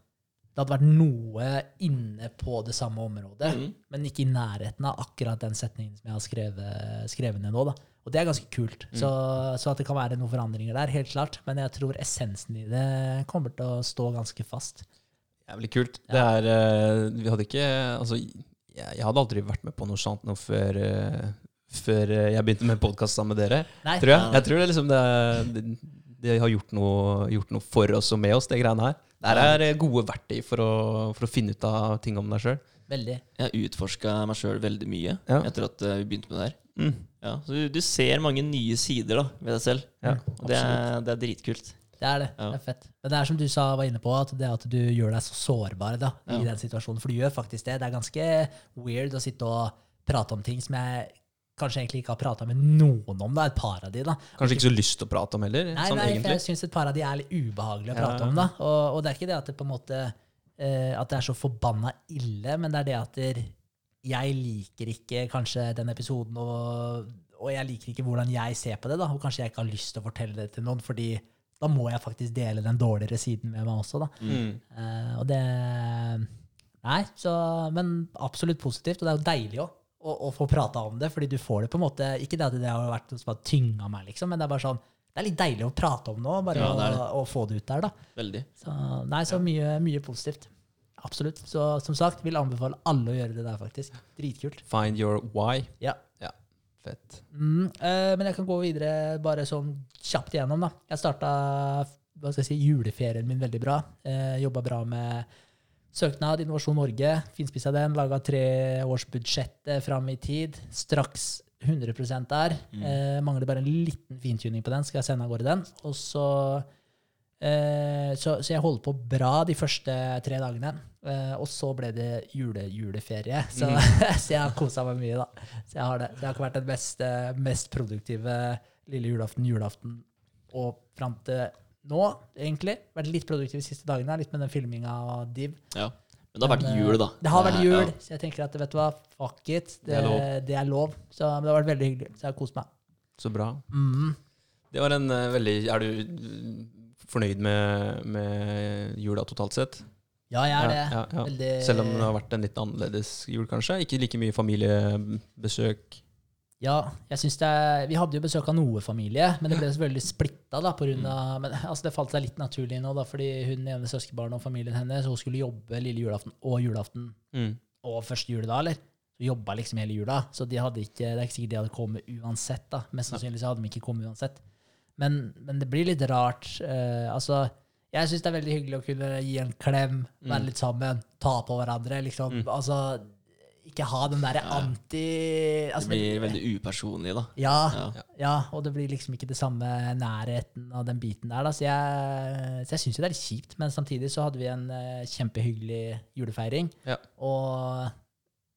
Det hadde vært noe inne på det samme området, mm. men ikke i nærheten av akkurat den setningen som jeg har skrevet, skrevet ned nå. da. Og det er ganske kult. Så, så at det kan være noen forandringer der, helt klart. Men jeg tror essensen i det kommer til å stå ganske fast. Jævlig kult. Det er eh, Vi hadde ikke Altså, jeg, jeg hadde aldri vært med på noe sånt noe før, eh, før eh, jeg begynte med podkast sammen med dere. Nei, Tror jeg. Jeg tror det liksom det, det, det har gjort noe, gjort noe for oss og med oss, det greiene her. Det er eh, gode verktøy for å, for å finne ut av ting om deg sjøl. veldig. Jeg har utforska meg sjøl veldig mye Ja. etter at eh, vi begynte med det her. Mm. Ja, så du, du ser mange nye sider da, ved deg selv. Ja, Og det er, det er dritkult. Det er det. Ja. Det er fett. Men det er som du sa, var inne på, at det at du gjør deg så sårbar da, i Ja. den situasjonen. For du gjør faktisk det. Det er ganske weird å sitte og prate om ting som jeg kanskje egentlig ikke har prata med noen om. da, Et par av de, da. Kanskje ikke så lyst til å prate om heller, Nei, sånn nei, jeg syns et par av de er litt ubehagelige å Ja. prate om. da. Og, og det er ikke det at det på en måte uh, at det er så forbanna ille, men det er det at der, jeg liker ikke kanskje den episoden, og, og jeg liker ikke hvordan jeg ser på det. da, Og kanskje jeg ikke har lyst til å fortelle det til noen, fordi da må jeg faktisk dele den dårligere siden med meg også. da. Mm. Uh, og det Nei, så, men absolutt positivt. Og det er jo deilig òg å, få prata om det, fordi du får det på en måte Ikke det at det har vært noe som har tynga meg, liksom, men det er bare sånn det er litt deilig å prate om nå, bare Ja, det det. å, å få det ut der. da. Veldig. Så, nei, så mye, mye positivt. Absolutt. Så som sagt, vil anbefale alle å gjøre det der, faktisk. Dritkult. Find your why. Ja. Fett. Mm, eh, men jeg kan gå videre bare sånn kjapt igjennom. da. Jeg starta hva skal jeg si, juleferien min veldig bra. Eh, Jobba bra med søknad, Innovasjon Norge. Finspissa den. Laga treårsbudsjettet fram i tid. Straks 100 der. Eh, mangler bare en liten fintuning på den. Skal jeg sende av gårde den. Og så eh, så, så jeg holdt på bra de første tre dagene. Eh, og så ble det jule, juleferie. Så, så jeg har kosa meg mye, da. Så jeg har det. Det har ikke vært den mest, eh, mest produktive lille julaften, julaften og fram til nå, egentlig. Vært litt produktiv de siste dagene. Litt med den filminga av Div. Ja. Men det har vært eh, jul, da. Det har vært Eh, jul, ja. så jeg tenker at vet du hva, fuck it. Det, Det er lov. det er lov. Så det har vært veldig hyggelig. Så jeg har kost meg. Så bra. Mm. Det var en uh, veldig Er du mm, fornøyd med, med jula totalt sett? Ja, jeg er det. Ja, ja. Veldig Selv om det har vært en litt annerledes jul, kanskje? Ikke like mye familiebesøk? Ja, jeg synes det er, Vi hadde jo besøk av noe familie, men det ble selvfølgelig splitta. Da, på grunn av, men altså, det falt seg litt naturlig nå, da, fordi hun ene søskenbarnet og familien hennes hun skulle jobbe lille julaften og julaften Mm. og første juledag. eller? Så jobba liksom hele jula, så de hadde ikke, det er ikke sikkert de hadde kommet uansett. da. Mest sannsynlig så hadde de ikke kommet uansett. Men, men det blir litt rart. Uh, altså, Jeg syns det er veldig hyggelig å kunne gi en klem, være Mm. litt sammen, ta på hverandre. liksom. Mm. Altså, Ikke ha den derre anti anti... Det Altså, blir veldig upersonlig, da. ja, Ja. ja, og det blir liksom ikke det samme nærheten av den biten der. Da. Så jeg, så jeg syns jo det er litt kjipt, men samtidig så hadde vi en uh, kjempehyggelig julefeiring. Ja. Og,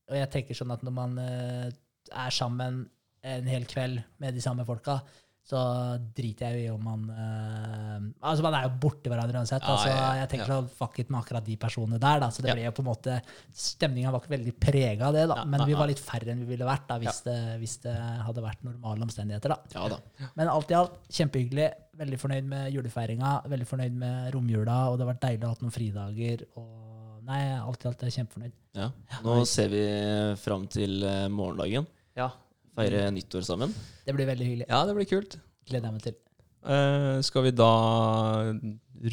og jeg tenker sånn at når man uh, er sammen en hel kveld med de samme folka, så driter jeg jo i om man uh, Altså, man er jo borti hverandre uansett. Ja, altså, jeg tenker Ja. så fuck it med akkurat de personene der, da. Så det Ja. ble jo på en måte Stemninga var ikke veldig prega av det, da. Ja, Men nei, vi var litt færre enn vi ville vært da, hvis, det, hvis det hadde vært normale omstendigheter, da. Ja da. Men alt i alt kjempehyggelig. Veldig fornøyd med julefeiringa. Veldig fornøyd med romjula, og det har vært deilig å ha hatt noen fridager. Og nei, alt i alt er jeg kjempefornøyd. Ja. Nå ser vi fram til eh, morgendagen. Ja. Feire nyttår sammen. Det blir veldig hyggelig. ja, det blir kult. Gleder jeg meg til. Uh, skal vi da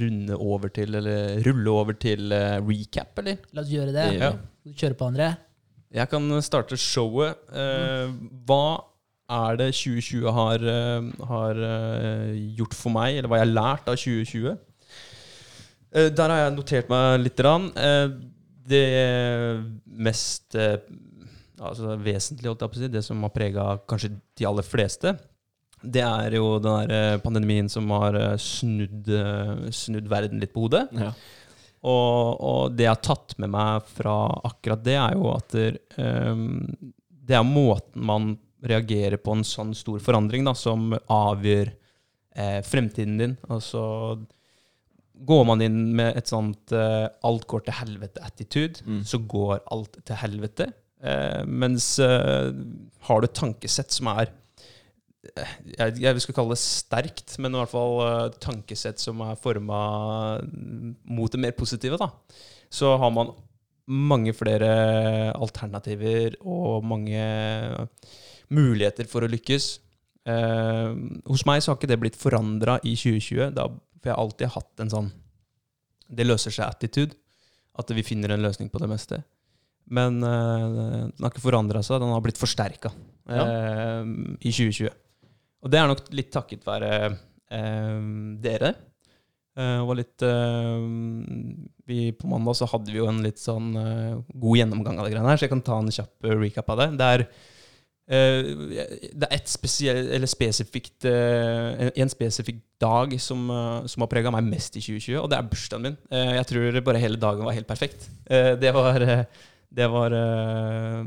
runde over til, eller rulle over til uh, recap, eller? La oss gjøre det. Ja. Skal du kjøre på, André? Jeg kan starte showet. Eh, hva er det 2020 har, har gjort for meg, eller hva jeg har lært av 2020? Eh, Der har jeg notert meg litt. grann. Eh, Det mest altså vesentlig, holdt jeg på å si, det som har prega kanskje de aller fleste, det er jo den der eh, pandemien som har eh, snudd, eh, snudd verden litt på hodet. Ja. Og, og det jeg har tatt med meg fra akkurat det, er jo at det, um, det er måten man reagerer på en sånn stor forandring da, som avgjør eh, fremtiden din. Altså Går man inn med et sånt eh, 'alt går til helvete'-attitude, Mm. så går alt til helvete. Eh, mens eh, har du et tankesett som er eh, jeg, jeg skal kalle det sterkt, men i hvert fall eh, tankesett som er forma mot det mer positive, da, så har man mange flere alternativer og mange muligheter for å lykkes. Eh, hos meg så har ikke det blitt forandra i 2020, da, for jeg har alltid hatt en sånn det løser seg-attitude. At vi finner en løsning på det meste. Men eh, den har ikke forandra seg, den har blitt forsterka i 2020. Og det er nok litt takket være eh, dere. Eh, og litt vi, På mandag så hadde vi jo en litt sånn god gjennomgang av det greiene her, så jeg kan ta en kjapp recap av det. Det er det er et spesiell, eller spesifikt, en, spesifikk dag som, som har prega meg mest i 2020, og det er bursdagen min. Jeg tror bare hele dagen var helt perfekt. Det var, det var eh,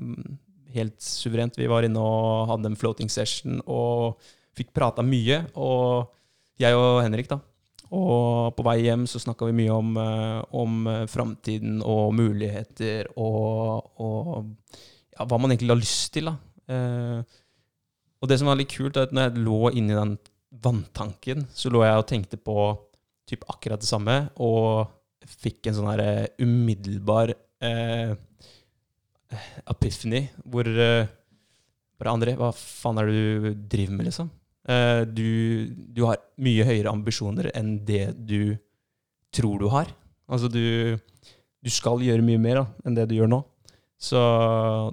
helt suverent. Vi var inne og hadde en floating session og fikk prata mye. Og jeg og Henrik, da. Og på vei hjem så snakka vi mye om, eh, om eh, framtiden og muligheter og, og ja, hva man egentlig har lyst til. da. Og det som var litt kult, er at når jeg lå inni den vanntanken, så lå jeg og tenkte på typ akkurat det samme, og fikk en sånn her umiddelbar eh, epiphany, hvor eh, bare André, hva faen er det du driver med, liksom? Eh, du, du har mye høyere ambisjoner enn det du tror du har. Altså, du, du skal gjøre mye mer da, enn det du gjør nå. Så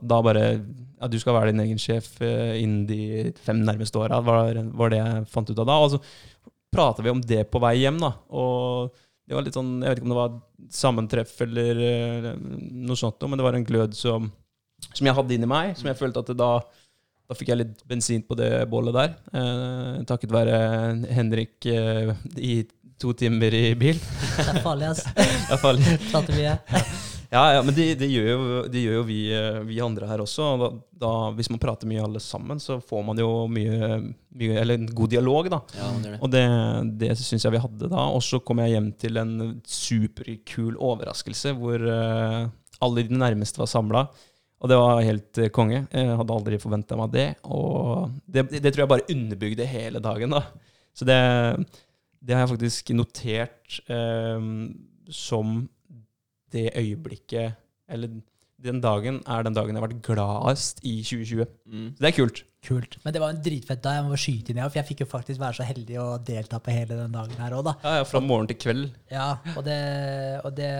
da bare Ja, du skal være din egen sjef eh, innen de fem nærmeste åra, var, var det jeg fant ut av da. Og så prater vi om det på vei hjem, da. Og det var litt sånn Jeg vet ikke om det var sammentreff eller eh, noe sånt, men det var en glød som, som jeg hadde inni meg, som jeg følte at da da fikk jeg litt bensin på det bålet der. Eh, takket være Henrik eh, i to timer i bil. Det er farlig, ass. Det er farlig. Prater mye. Ja, ja, men det, de gjør det gjør jo vi, eh, vi andre her også. Da, da, hvis man prater mye alle sammen, så får man jo mye, mye Eller en god dialog, da. Ja, det det. Og det, det syns jeg vi hadde da. Og så kom jeg hjem til en superkul overraskelse hvor uh, alle de nærmeste var samla. Og det var helt eh, konge. Jeg hadde aldri forventa meg det. Og det, det tror jeg bare underbygde hele dagen, da. Så det, det har jeg faktisk notert eh, som det øyeblikket Eller den dagen er den dagen jeg har vært gladest i 2020. Mm. Så det er kult. Kult. Men det var en dritfett dag. Jeg må skyte inn, ja, for jeg fikk jo faktisk være så heldig å delta på hele den dagen her òg, da. Ja, ja, Fra morgen til kveld. Ja, og det, og det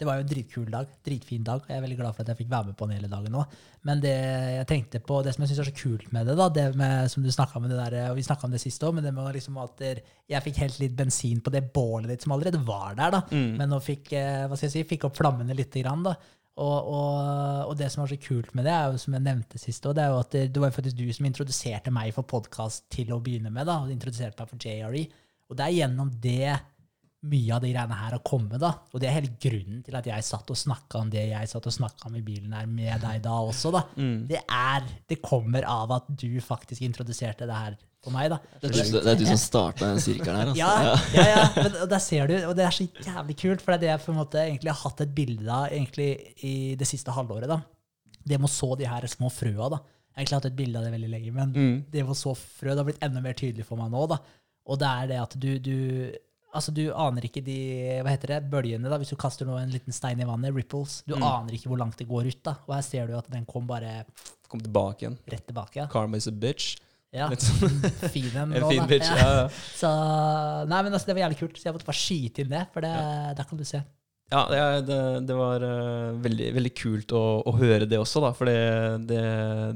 Det var jo en dritkul dag. Dritfin dag. Jeg er veldig glad for at jeg fikk være med på den hele dagen òg. Men det jeg tenkte på, det som jeg syns er så kult med det, da, det med, som du snakka om det der, og vi snakka om det sist òg, men det med liksom at jeg fikk helt litt bensin på det bålet ditt som allerede var der, da. Mm. Men nå fikk, eh, hva skal jeg si, fikk opp flammene lite grann, da. Og, og, og det som var så kult med det, er jo, som jeg nevnte sist det er jo at det, det var faktisk du som introduserte meg for podkast til å begynne med. da, og introduserte meg for JRE. Og det er gjennom det mye av de greiene her har kommet. da, Og det er hele grunnen til at jeg satt og snakka om det jeg satt og snakka om i bilen her med deg da også. da. Mm. Det er, det kommer av at du faktisk introduserte det her for meg. da. Det, er du- det er du som starta den sirkelen her. Altså. Ja, ja, ja. Men, og der ser du, og det er så jævlig kult, for det er det jeg på en måte egentlig har hatt et bilde av egentlig i det siste halvåret. da. Det med å så de her små frøa. da. Jeg har egentlig hatt et bilde av det veldig lenge, men Mm. det med å så frø det har blitt enda mer tydelig for meg nå. da. Og det er det at du, du Altså, du aner ikke de hva heter det, bølgene da, Hvis du kaster nå en liten stein i vannet, ripples, du Mm. aner ikke hvor langt det går ut. da. Og her ser du at den kom bare Kom tilbake igjen. rett tilbake. Ja, Karma is a bitch. Ja. Litt sånn. Fin en En fin bitch. Ja. Ja, ja. Så Nei, men altså, det var jævlig kult. Så jeg måtte bare skyte inn det, for det, der kan du se. Ja, det, det, det var uh, veldig, veldig kult å, å høre det også, da. For det, det,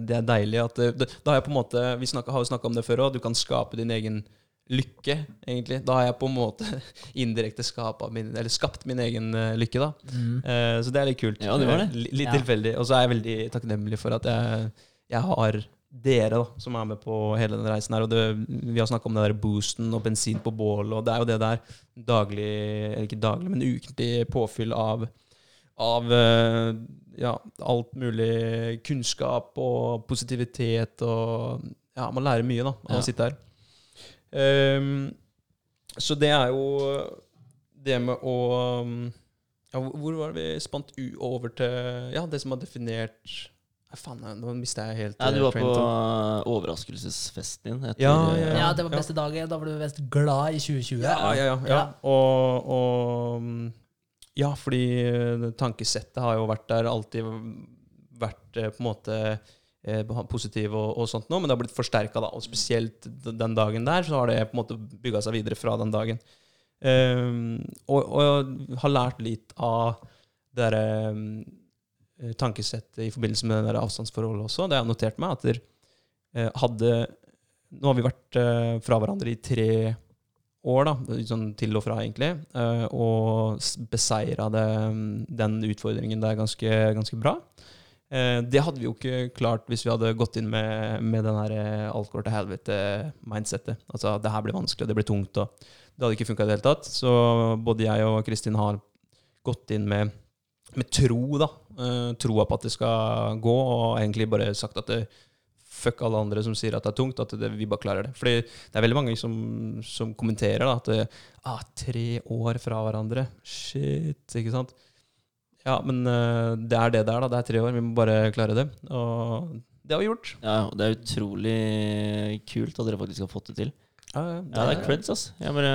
det er deilig at det, har jeg på en måte Vi snakket, har jo snakka om det før òg. Du kan skape din egen lykke, egentlig. Da har jeg på en måte indirekte min, eller skapt min egen eh, lykke, da. Eh, så det er litt kult. Ja, det var det. Litt Ja. tilfeldig. Og så er jeg veldig takknemlig for at jeg, jeg har dere da, som er med på hele den reisen her. Og det, vi har snakka om det der boosten og bensin på bål, og det er jo det der daglig, eller ikke daglig, men ukentlig påfyll av, av eh, ja, alt mulig kunnskap og positivitet og Ja, man lærer mye da, av Ja. å sitte her. Um, så det er jo det med å ja, hvor- var det vi spant u over til Ja, det som har definert faen, nå mista jeg helt ja, du eh, var på overraskelsesfesten din. Etter, Ja, ja, Ja, ja. det var beste dagen. Da var du mest glad i 2020. Ja, ja, ja. ja. Ja. Og, og mm, Ja, fordi eh, tankesettet har jo vært der, alltid vært eh, på en måte positiv og, og sånt nå, men det har blitt forsterka, da. Og spesielt den dagen der, så har det på en måte bygga seg videre fra den dagen. Um, og, og jeg har lært litt av det derre eh, tankesettet i forbindelse med det avstandsforholdet også. Det har jeg notert meg. At der, eh, hadde Nå har vi vært eh, fra hverandre i tre år, da, sånn til og fra, egentlig, eh, og beseira den utfordringen der ganske, ganske bra. Eh, det hadde vi jo ikke klart hvis vi hadde gått inn med, med den her eh, alt går til helvete-mindsettet. Altså, det her blir vanskelig, og det blir tungt, og det hadde ikke funka i det hele tatt. Så både jeg og Kristin har gått inn med, med tro, da. Uh, troa på at det skal gå, og egentlig bare sagt at det, fuck alle andre som sier at det er tungt, at det, vi bare klarer det. Fordi det er veldig mange som, som kommenterer da, at det, ah, tre år fra hverandre, shit, ikke sant? Ja, men uh, det er det der, da. Det er tre år. Vi må bare klare det. Og det har vi gjort. Ja, og det er utrolig kult at dere faktisk har fått det til. Ja, Ja, det er creds, altså. Jeg bare,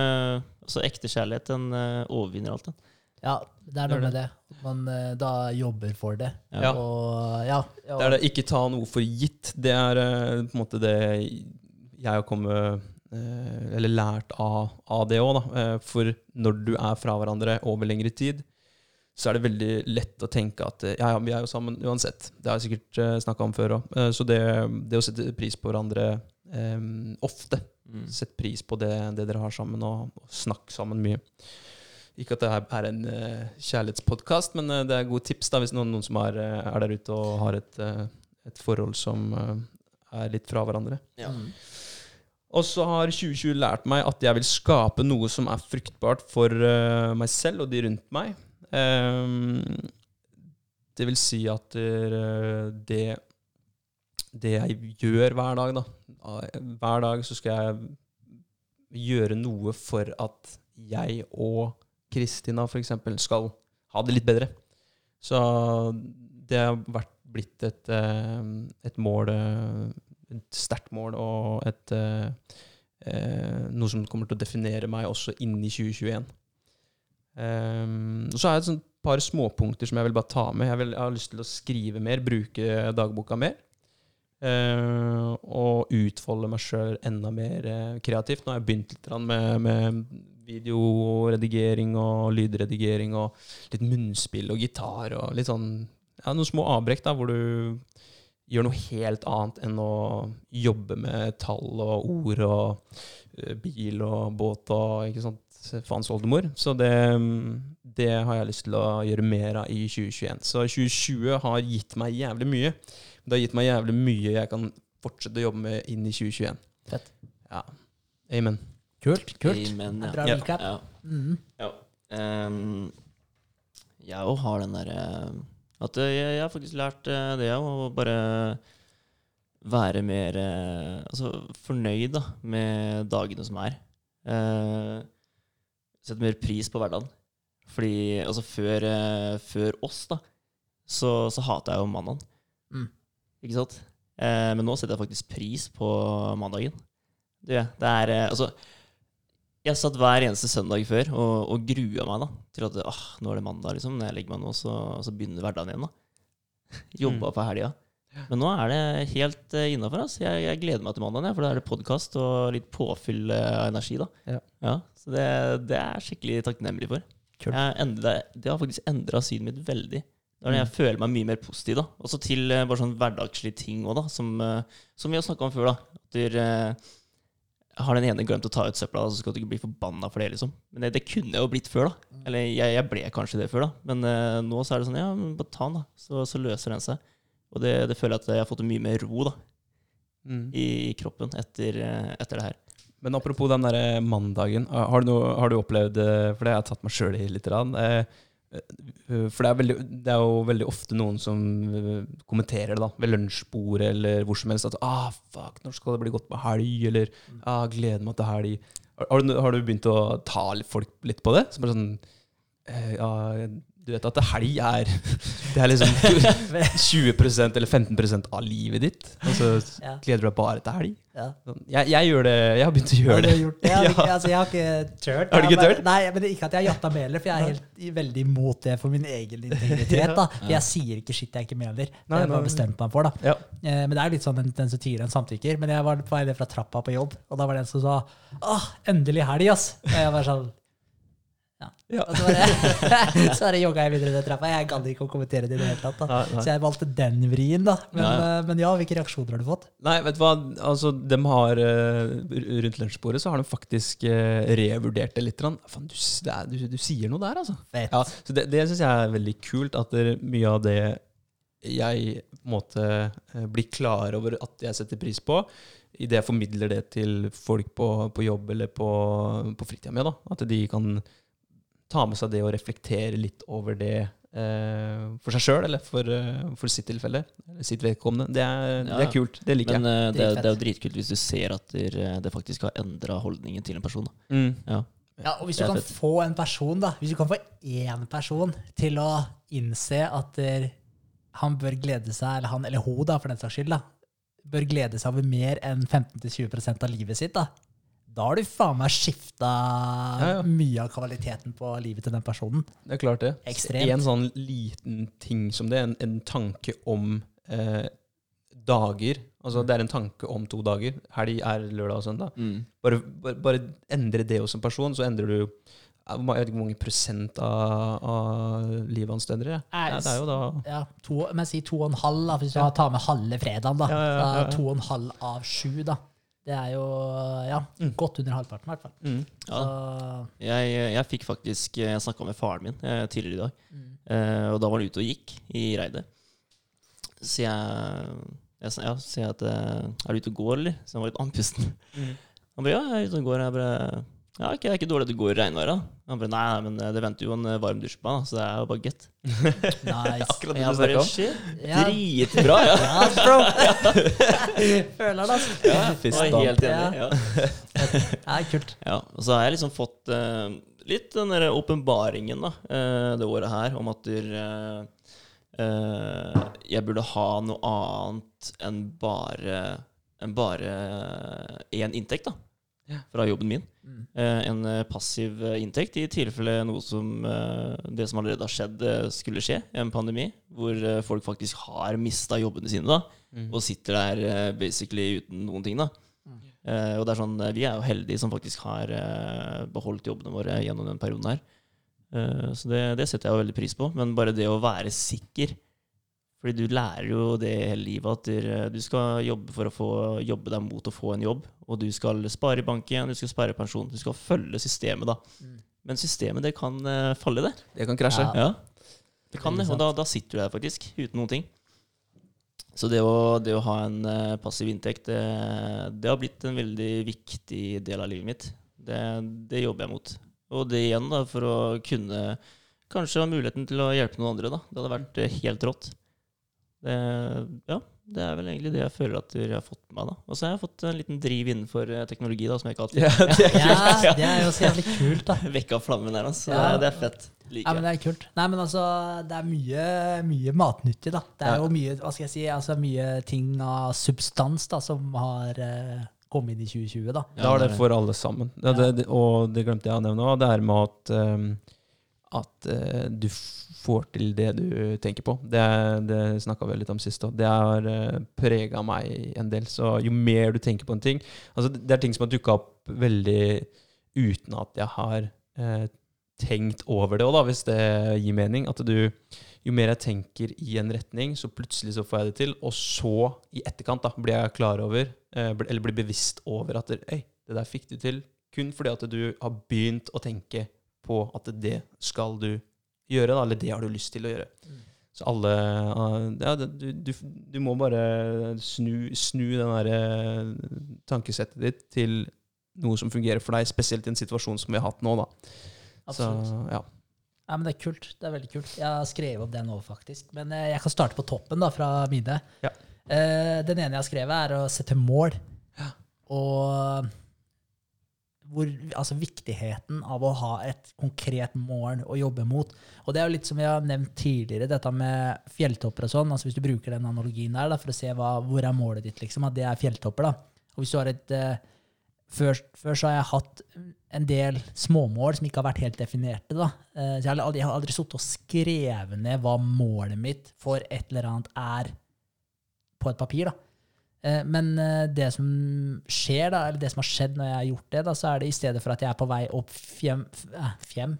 altså, ekte kjærlighet, den eh, overvinner alt, den. Ja, det er noe med det. Man eh, da jobber for det. Ja. Og ja, ja. Det er det ikke ta noe for gitt. Det er eh, på en måte det jeg har kommet eh, Eller lært av, av det òg, da. For når du er fra hverandre over lengre tid, så er det veldig lett å tenke at ja, ja, vi er jo sammen uansett. Det har jeg sikkert snakka om før òg. så det, det å sette pris på hverandre ofte, Mm. sett pris på det, det dere har sammen, og, og snakk sammen mye. Ikke at det her er en uh, kjærlighetspodkast, men eh, det er gode tips da, hvis noen, noen som er, eh, er der ute og har et, eh, et forhold som eh, er litt fra hverandre. Ja. Mm. Og så har 2020 lært meg at jeg vil skape noe som er fruktbart for uh, meg selv og de rundt meg. Um, det vil si at uh, det, det jeg gjør hver dag, da Hver dag så skal jeg gjøre noe for at jeg og Kristina f.eks. skal ha det litt bedre. Så det har vært blitt et, eh, et mål eh, Et sterkt mål og et eh, noe som kommer til å definere meg også inn i 2021. Um, og så har jeg et par småpunkter som jeg vil bare ta med. Jeg, vil, jeg har lyst til å skrive mer, bruke dagboka mer. Eh, og utfolde meg sjøl enda mer uh, kreativt. Nå har jeg begynt litt med, med videoredigering og lydredigering og litt munnspill og gitar og litt sånn ja, noen små avbrekk da, hvor du gjør noe helt annet enn å jobbe med tall og ord og uh, bil og båt og ikke sant, faens oldemor. Så det, det har jeg lyst til å gjøre mer av i 2021. Så 2020 har gitt meg jævlig mye. Det har gitt meg jævlig mye jeg kan fortsette å jobbe med inn i 2021. Fett. Ja. Amen. Kult. kult. Amen, ja. Bra Ja. recap. Ja. Mhm. Ja. um, jeg òg har den derre At eh, jeg, jeg har faktisk lært det, det òg, å bare være mer eh, altså, fornøyd da, med dagene som er. Uh, Sette mer pris på hverdagen. Fordi altså, før, eh, før oss, da, så, så hata jeg jo mandagen. Mm. Ikke sant? Eh, men nå setter jeg faktisk pris på mandagen. Det, det er eh, Altså jeg satt hver eneste søndag før og, og grua meg da til at ah, nå er det mandag. liksom Når jeg legger meg nå, så, så begynner hverdagen igjen. da Jobba Mm. på helga. Men nå er det helt uh, innafor. Jeg, jeg gleder meg til mandagen, ja. for da er det podkast og litt påfyll eh, av energi. da Ja. Så det, det er jeg skikkelig takknemlig for. Endra, det har faktisk endra synet mitt veldig. Det er det jeg Mm. føler meg mye mer positiv. da Også til eh, bare sånn hverdagslige ting òg, da som, eh, som vi har snakka om før. da At du, eh, har den ene glemt å ta ut søpla, så skal du ikke bli forbanna for det. liksom Men det, det kunne jeg jo blitt før. da Eller jeg, jeg ble kanskje det før, da men eh, nå så er det sånn Ja, men bare ta den, da. Så, så løser den seg. Og det, det føler jeg at jeg har fått mye mer ro da Mm. i, i kroppen etter, eh, etter det her. Men apropos den der mandagen. Har du, noe, har du opplevd For det har jeg tatt meg sjøl i litt. eh, For det er, veldig, det er jo veldig ofte noen som eh, kommenterer det da ved lunsjbordet eller hvor som helst. At ah, fuck, når skal det bli godt med helg? Eller ah, gleder meg til helg. Har, har, du, har du begynt å ta folk litt på det? Som er sånn eh, ja, Du vet at det helg er Det er liksom 20% eller 15% av livet ditt. Og så Ja. gleder du deg bare til helg. Ja. Sånn, Jeg, jeg gjør det, jeg har begynt å gjøre det. gjort? Jeg, har Ja. altså, jeg har ikke turt. Har du ikke tørt? Nei, men det er ikke at jeg har jatta med heller, for jeg er helt veldig imot det for min egen integritet. da. For jeg sier ikke shit jeg ikke mener. Det har jeg bare bestemt meg for. da. Eh, Men det er litt sånn den, den som tier, den samtykker. Men jeg var på vei ned fra trappa på jobb, og da var det en som sa åh, endelig helg, ass. Og jeg var sånn ja. Ja. Og så bare, så bare jogga jeg videre ned trappa. Jeg gadd ikke å kommentere det i det hele tatt. Nei, nei. Så jeg valgte den vrien, da. Men Ja, ja, men ja hvilke reaksjoner har du fått? Nei, vet du hva? Altså, de har, eh, rundt lunsjbordet så har de faktisk eh, revurdert det litt. Faen, du, det er, du, du sier noe der, altså. Ja, så det det syns jeg er veldig kult. At det, mye av det jeg på en måte eh, blir klar over at jeg setter pris på, idet jeg formidler det til folk på, på jobb eller på, på fritida mi. At de kan ta med seg det og reflektere litt over det eh, for seg sjøl, eller for, eh, for sitt tilfelle, sitt vedkommende. Det er, det er kult. Det liker Men jeg. Men det, er- det er jo dritkult hvis du ser at det, det faktisk har endra holdningen til en person. Da. Mm. Ja. Ja, og hvis du kan fett. få en person, da, hvis du kan få én person til å innse at der, han bør glede seg, eller han eller hun, da, for den saks skyld, da, bør glede seg over mer enn 15-20% av livet sitt, da, da har du faen meg skifta ja. mye av kvaliteten på livet til den personen. Det er klart det. Ekstremt. En sånn liten ting som det, en, en tanke om eh, dager. Altså det er en tanke om to dager. Helg er lørdag og søndag. Bare, bare, bare endre det hos en person, så endrer du ja, ma- Jeg vet ikke hvor mange prosent av, av livet hans du endrer. Ja. Ja, det er jo da Ja, to, men si to og en halv, da, hvis du tar med halve fredagen, da. Ja, ja, ja, Da ja. To og en halv av sju, da. Det er jo ja, Mm. godt under halvparten, i hvert fall. mm. Ja. Så, Jeg, jeg fikk faktisk Jeg snakka med faren min eh, tidligere i dag. mm. Eh, og da var han ute og gikk i reidet. Så jeg, jeg, sa- ja, at eh, Er du ute og går, eller? Så han var litt andpusten. Mm. Han bare ja, jeg er ute og går. Jeg bare ja, ikke, det er ikke dårlig at du går i regnværet. Han bare nei, nei, men eh, det venter jo en eh, varm dusj på meg, så det er jo bare get. nice. Akkurat det jeg du bare snakka om. shit, Ja. dritbra! Ja. Ja, bro. Føler det, altså. Ja, helt enig. Ja. Ja, kult. Ja, og så har jeg liksom fått uh, litt den der åpenbaringen da, eh, det året her, om at der, eh, eh, jeg burde ha noe annet enn bare én bare én inntekt da. Fra jobben min. Mm. Eh, en eh, passiv eh, inntekt i tilfelle noe som det som allerede har skjedd, skulle skje. En pandemi hvor folk faktisk har mista jobbene sine da, Mm. og sitter der basically uten noen ting. da. Mm. Og det er sånn, Vi er jo heldige som faktisk har eh, beholdt jobbene våre gjennom den perioden her. Så det, det setter jeg jo veldig pris på. Men bare det å være sikker Fordi du lærer jo det hele livet at du, skal jobbe for å få jobbe deg mot å få en jobb. Og du skal spare i banken, du skal spare i pensjon. Du skal følge systemet, da. Mm. Men systemet, det kan eh, falle, det. Det kan krasje. Ja. Ja. Det kan det, og da, da sitter du der faktisk, uten noen ting. Så det å, det å ha en eh, passiv inntekt, det, det har blitt en veldig viktig del av livet mitt. Det, det jobber jeg mot. Og det igjen da, for å kunne kanskje ha muligheten til å hjelpe noen andre. da. Det hadde vært eh, helt rått. Det, ja, det er vel egentlig det jeg føler at jeg har fått med meg. da. Og så har jeg fått en liten driv innenfor eh, teknologi, da, som jeg ikke har Ja, hatt. det Ja, det er jo så jævlig kult, da. Vekka flammen der, altså. Ja. Det er fett. Ja, men det er kult. Nei, men altså, det er mye, mye matnyttig, da. Det er Ja. jo mye, hva skal jeg si, altså mye ting av substans da, som har uh, kommet inn i 2020, da. Da er det for alle sammen. Ja, det, det, og det glemte jeg å nevne òg. Det er med at, um, at eh, du får til det du tenker på. Det, det snakka vi litt om sist òg. Det har uh, prega meg en del. Så jo mer du tenker på en ting altså Det er ting som har dukka opp veldig uten at jeg har eh, tenkt over det òg, hvis det gir mening. At du Jo mer jeg tenker i en retning, så plutselig så får jeg det til. Og så, i etterkant, da, blir jeg klar over, eh, eller blir bevisst over at Øy, det der fikk du til kun fordi at du har begynt å tenke på at det skal du gjøre, da, eller det har du lyst til å gjøre. Så alle eh, Ja, du, du, du må bare snu, snu den derre tankesettet ditt til noe som fungerer for deg, spesielt i en situasjon som vi har hatt nå, da. Absolutt. Så, ja. Ja, men Det er kult. det er veldig kult. Jeg har skrevet opp det nå, faktisk. Men eh, jeg kan starte på toppen da, fra mine. Ja. Eh, den ene jeg har skrevet, er å sette mål. Ja. Og hvor, altså viktigheten av å ha et konkret mål å jobbe mot. Og det er jo litt som vi har nevnt tidligere, dette med fjelltopper og sånn. altså Hvis du bruker den analogien der da, for å se hva, hvor er målet ditt, liksom, at det er fjelltopper. da. Og hvis du har et eh, før, før så har jeg hatt en del småmål som ikke har vært helt definerte. Da. Eh, Så jeg har aldri, jeg aldri sittet og skrevet ned hva målet mitt for et eller annet er på et papir. da. Eh, Men eh, det som skjer, da, eller det som har skjedd når jeg har gjort det, da, så er det i stedet for at jeg er på vei opp fjem, Fjem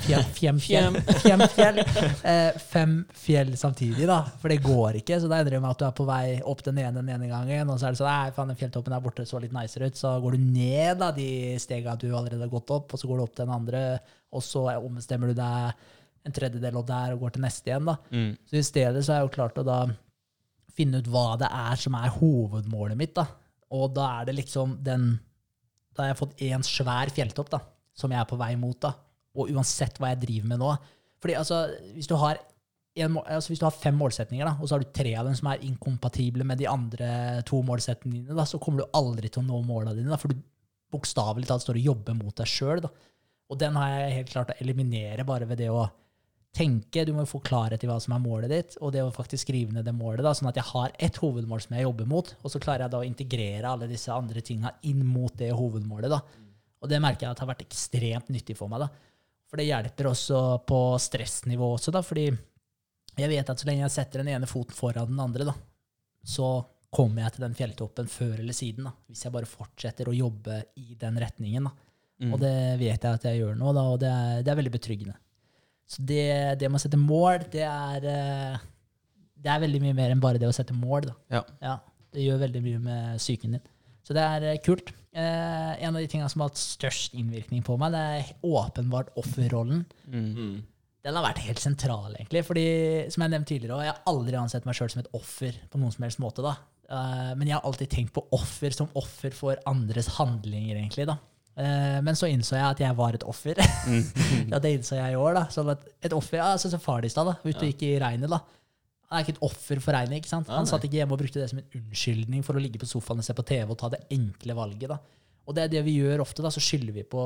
fjem, fjem, fjem, Fjem fjem fjell, eh, fem fjell samtidig, da. For det går ikke. Så da endrer det med at du er på vei opp den ene den ene gangen, og så er det sånn Nei, faen, den fjelltoppen der borte så litt nicere ut. Så går du ned da, de stega du allerede har gått opp, og så går du opp den andre, og så ombestemmer du deg en tredjedel og der og går til neste igjen. da. Mm. Så i stedet så har jeg jo klart å da finne ut hva det er som er hovedmålet mitt. da. Og da er det liksom den Da har jeg fått én svær fjelltopp da, som jeg er på vei mot. da. Og uansett hva jeg driver med nå. Fordi altså, hvis du har, en, altså, hvis du har fem målsetninger, da, og så har du tre av dem som er inkompatible med de andre to målsetningene, da, så kommer du aldri til å nå målene dine. Da, for du bokstavelig talt står og jobber mot deg sjøl. Og den har jeg helt klart å eliminere bare ved det å tenke. Du må jo få klarhet i hva som er målet ditt, og det å faktisk skrive ned det målet, da, sånn at jeg har ett hovedmål som jeg jobber mot, og så klarer jeg da å integrere alle disse andre tinga inn mot det hovedmålet. da. Og det merker jeg at har vært ekstremt nyttig for meg. da. For det hjelper også på stressnivå også, da, fordi jeg vet at så lenge jeg setter den ene foten foran den andre, da, så kommer jeg til den fjelltoppen før eller siden. da, Hvis jeg bare fortsetter å jobbe i den retningen. da. Mm. Og det vet jeg at jeg gjør nå, da, og det er, det er veldig betryggende. Så det, det med å sette mål, det er, eh, det er veldig mye mer enn bare det å sette mål. Da. Ja. det gjør veldig mye med psyken din. Så det er eh, kult. Eh, en av de tingene som har hatt størst innvirkning på meg, det er åpenbart offerrollen. Mm. -hmm. Den har vært helt sentral, egentlig. fordi som jeg nevnte tidligere, også, jeg har aldri ansett meg sjøl som et offer på noen som helst måte. da. Eh, men jeg har alltid tenkt på offer som offer for andres handlinger, egentlig. da. Eh, men så innså jeg at jeg var et offer. ja, det innså jeg i år. da. Sånn et offer, ja, så som far i stad, ute og gikk i regnet. da. Han er ikke et offer for regnet. ikke sant? Han satt ikke hjemme og brukte det som en unnskyldning for å ligge på sofaen og se på TV og ta det enkle valget. da. Og det er det vi gjør ofte. da, Så skylder vi på,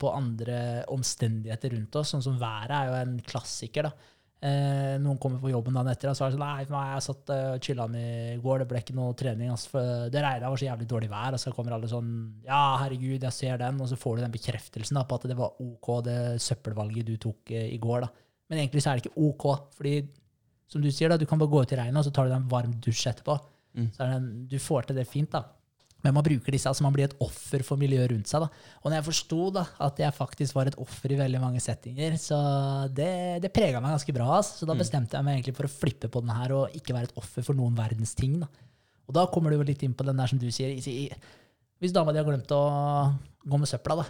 på andre omstendigheter rundt oss. Sånn som været er jo en klassiker. da. Eh, noen kommer på jobben dagen etter og så er det sånn Nei, jeg satt uh, og chilla i går, det ble ikke noe trening. Altså, for det regna, var så jævlig dårlig vær. Og så kommer alle sånn Ja, herregud, jeg ser den. Og så får du den bekreftelsen da, på at det var OK, det søppelvalget du tok uh, i går. da. Men egentlig så er det ikke OK. fordi som du sier, da, du kan bare gå ut i regnet, og så tar du deg en varm dusj etterpå. Mm. Så er det en, du får til det fint, da. Men man bruker disse, altså man blir et offer for miljøet rundt seg. da. Og når jeg forsto at jeg faktisk var et offer i veldig mange settinger, så det, det prega meg ganske bra. Altså. Så da Mm. bestemte jeg meg egentlig for å flippe på den her og ikke være et offer for noen verdens ting. da. Og da kommer du jo litt inn på den der som du sier. Hvis dama di har glemt å gå med søpla, da,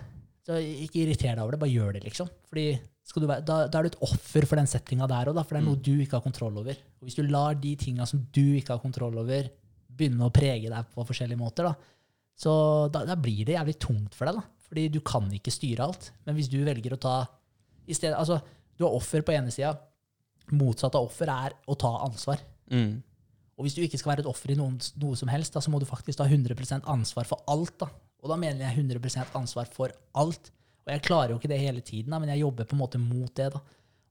så ikke irriter deg over det, bare gjør det, liksom. Fordi skal du være, da, da er du et offer for den settinga der òg, for det er noe du ikke har kontroll over. Og hvis du lar de tinga som du ikke har kontroll over, begynne å prege deg på forskjellige måter, da, så da, da blir det jævlig tungt for deg. da. Fordi du kan ikke styre alt. Men hvis du velger å ta i stedet, altså, Du har offer på ene sida. Motsatt av offer er å ta ansvar. Mm. Og hvis du ikke skal være et offer i noen, noe som helst, da, så må du faktisk ta 100% ansvar for alt. da. Og da mener jeg 100% ansvar for alt. Og jeg klarer jo ikke det hele tiden, da, men jeg jobber på en måte mot det. da.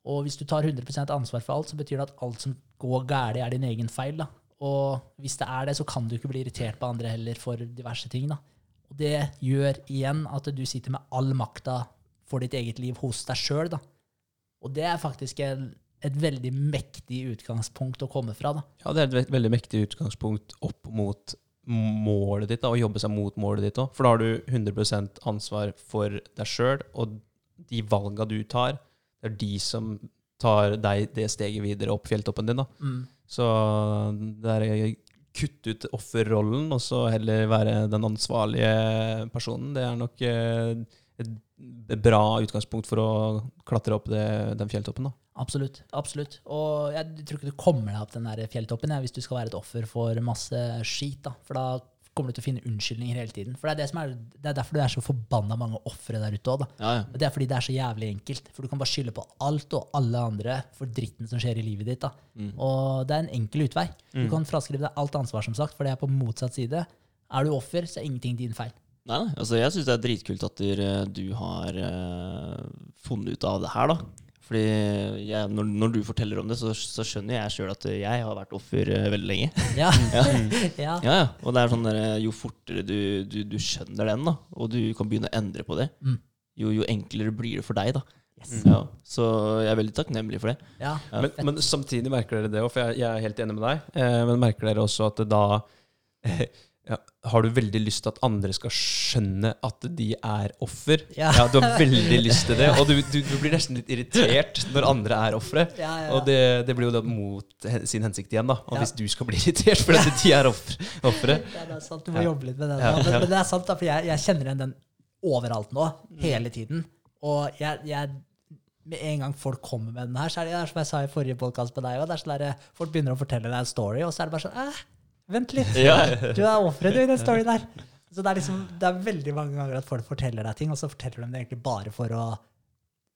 Og hvis du tar 100% ansvar for alt, så betyr det at alt som går galt, er din egen feil. da. Og hvis det er det, så kan du ikke bli irritert på andre heller for diverse ting. da. Og det gjør igjen at du sitter med all makta for ditt eget liv hos deg sjøl. Og det er faktisk en, et veldig mektig utgangspunkt å komme fra. da. Ja, det er et ve- veldig mektig utgangspunkt opp mot målet ditt, da, å jobbe seg mot målet ditt òg. For da har du 100% ansvar for deg sjøl, og de valga du tar, det er de som tar deg det steget videre opp fjelltoppen din. da. Mm. Så det er kutte ut offerrollen, og så heller være den ansvarlige personen. Det er nok eh, et bra utgangspunkt for å klatre opp det, den fjelltoppen. da. Absolutt. absolutt. Og jeg tror ikke du kommer deg opp den der fjelltoppen ja, hvis du skal være et offer for masse skit. da. For da kommer du til å finne unnskyldninger hele tiden. For Det er, det som er, det er derfor det er så forbanna mange ofre der ute òg. Ja, ja. Det er fordi det er så jævlig enkelt. For du kan bare skylde på alt og alle andre for dritten som skjer i livet ditt. Mm. Og det er en enkel utvei. Du kan fraskrive deg alt ansvar, som sagt, for det er på motsatt side. Er du offer, så er ingenting din feil. Nei, altså jeg syns det er dritkult at du, du har uh, funnet ut av det her, da. Fordi jeg, når, når du forteller om det, så, så skjønner jeg sjøl at jeg har vært offer eh, veldig lenge. Ja. ja. Ja, ja. Og det er sånn der, jo fortere du, du, du skjønner den, da, og du kan begynne å endre på det, Mm. jo, jo enklere blir det for deg, da. Yes. Ja, så jeg er veldig takknemlig for det. Ja. Men, men samtidig merker dere det òg, for jeg, jeg er helt enig med deg. Eh, men merker dere også at da eh, ja, Har du veldig lyst til at andre skal skjønne at de er offer? Ja. du har veldig lyst til det. Og du, du, du blir nesten litt irritert når andre er ofre. Ja, ja, ja. Og det, det blir jo da mot sin hensikt igjen, da. Og Ja. hvis du skal bli irritert fordi at de er ofre, Offer. Ja, det er sant. Du må Ja. jobbe litt med det. Ja. Men, men det er sant, da, for jeg, jeg kjenner igjen den overalt nå. Hele tiden. Og jeg, jeg med en gang folk kommer med den her, så er det, som jeg sa i forrige podkast med deg òg, sånn der, folk begynner å fortelle deg en story, og så er det bare sånn eh, Vent litt. Ja. Du er offeret, du, i den storyen der. Så det er liksom, det er veldig mange ganger at folk forteller deg ting, og så forteller de det egentlig bare for å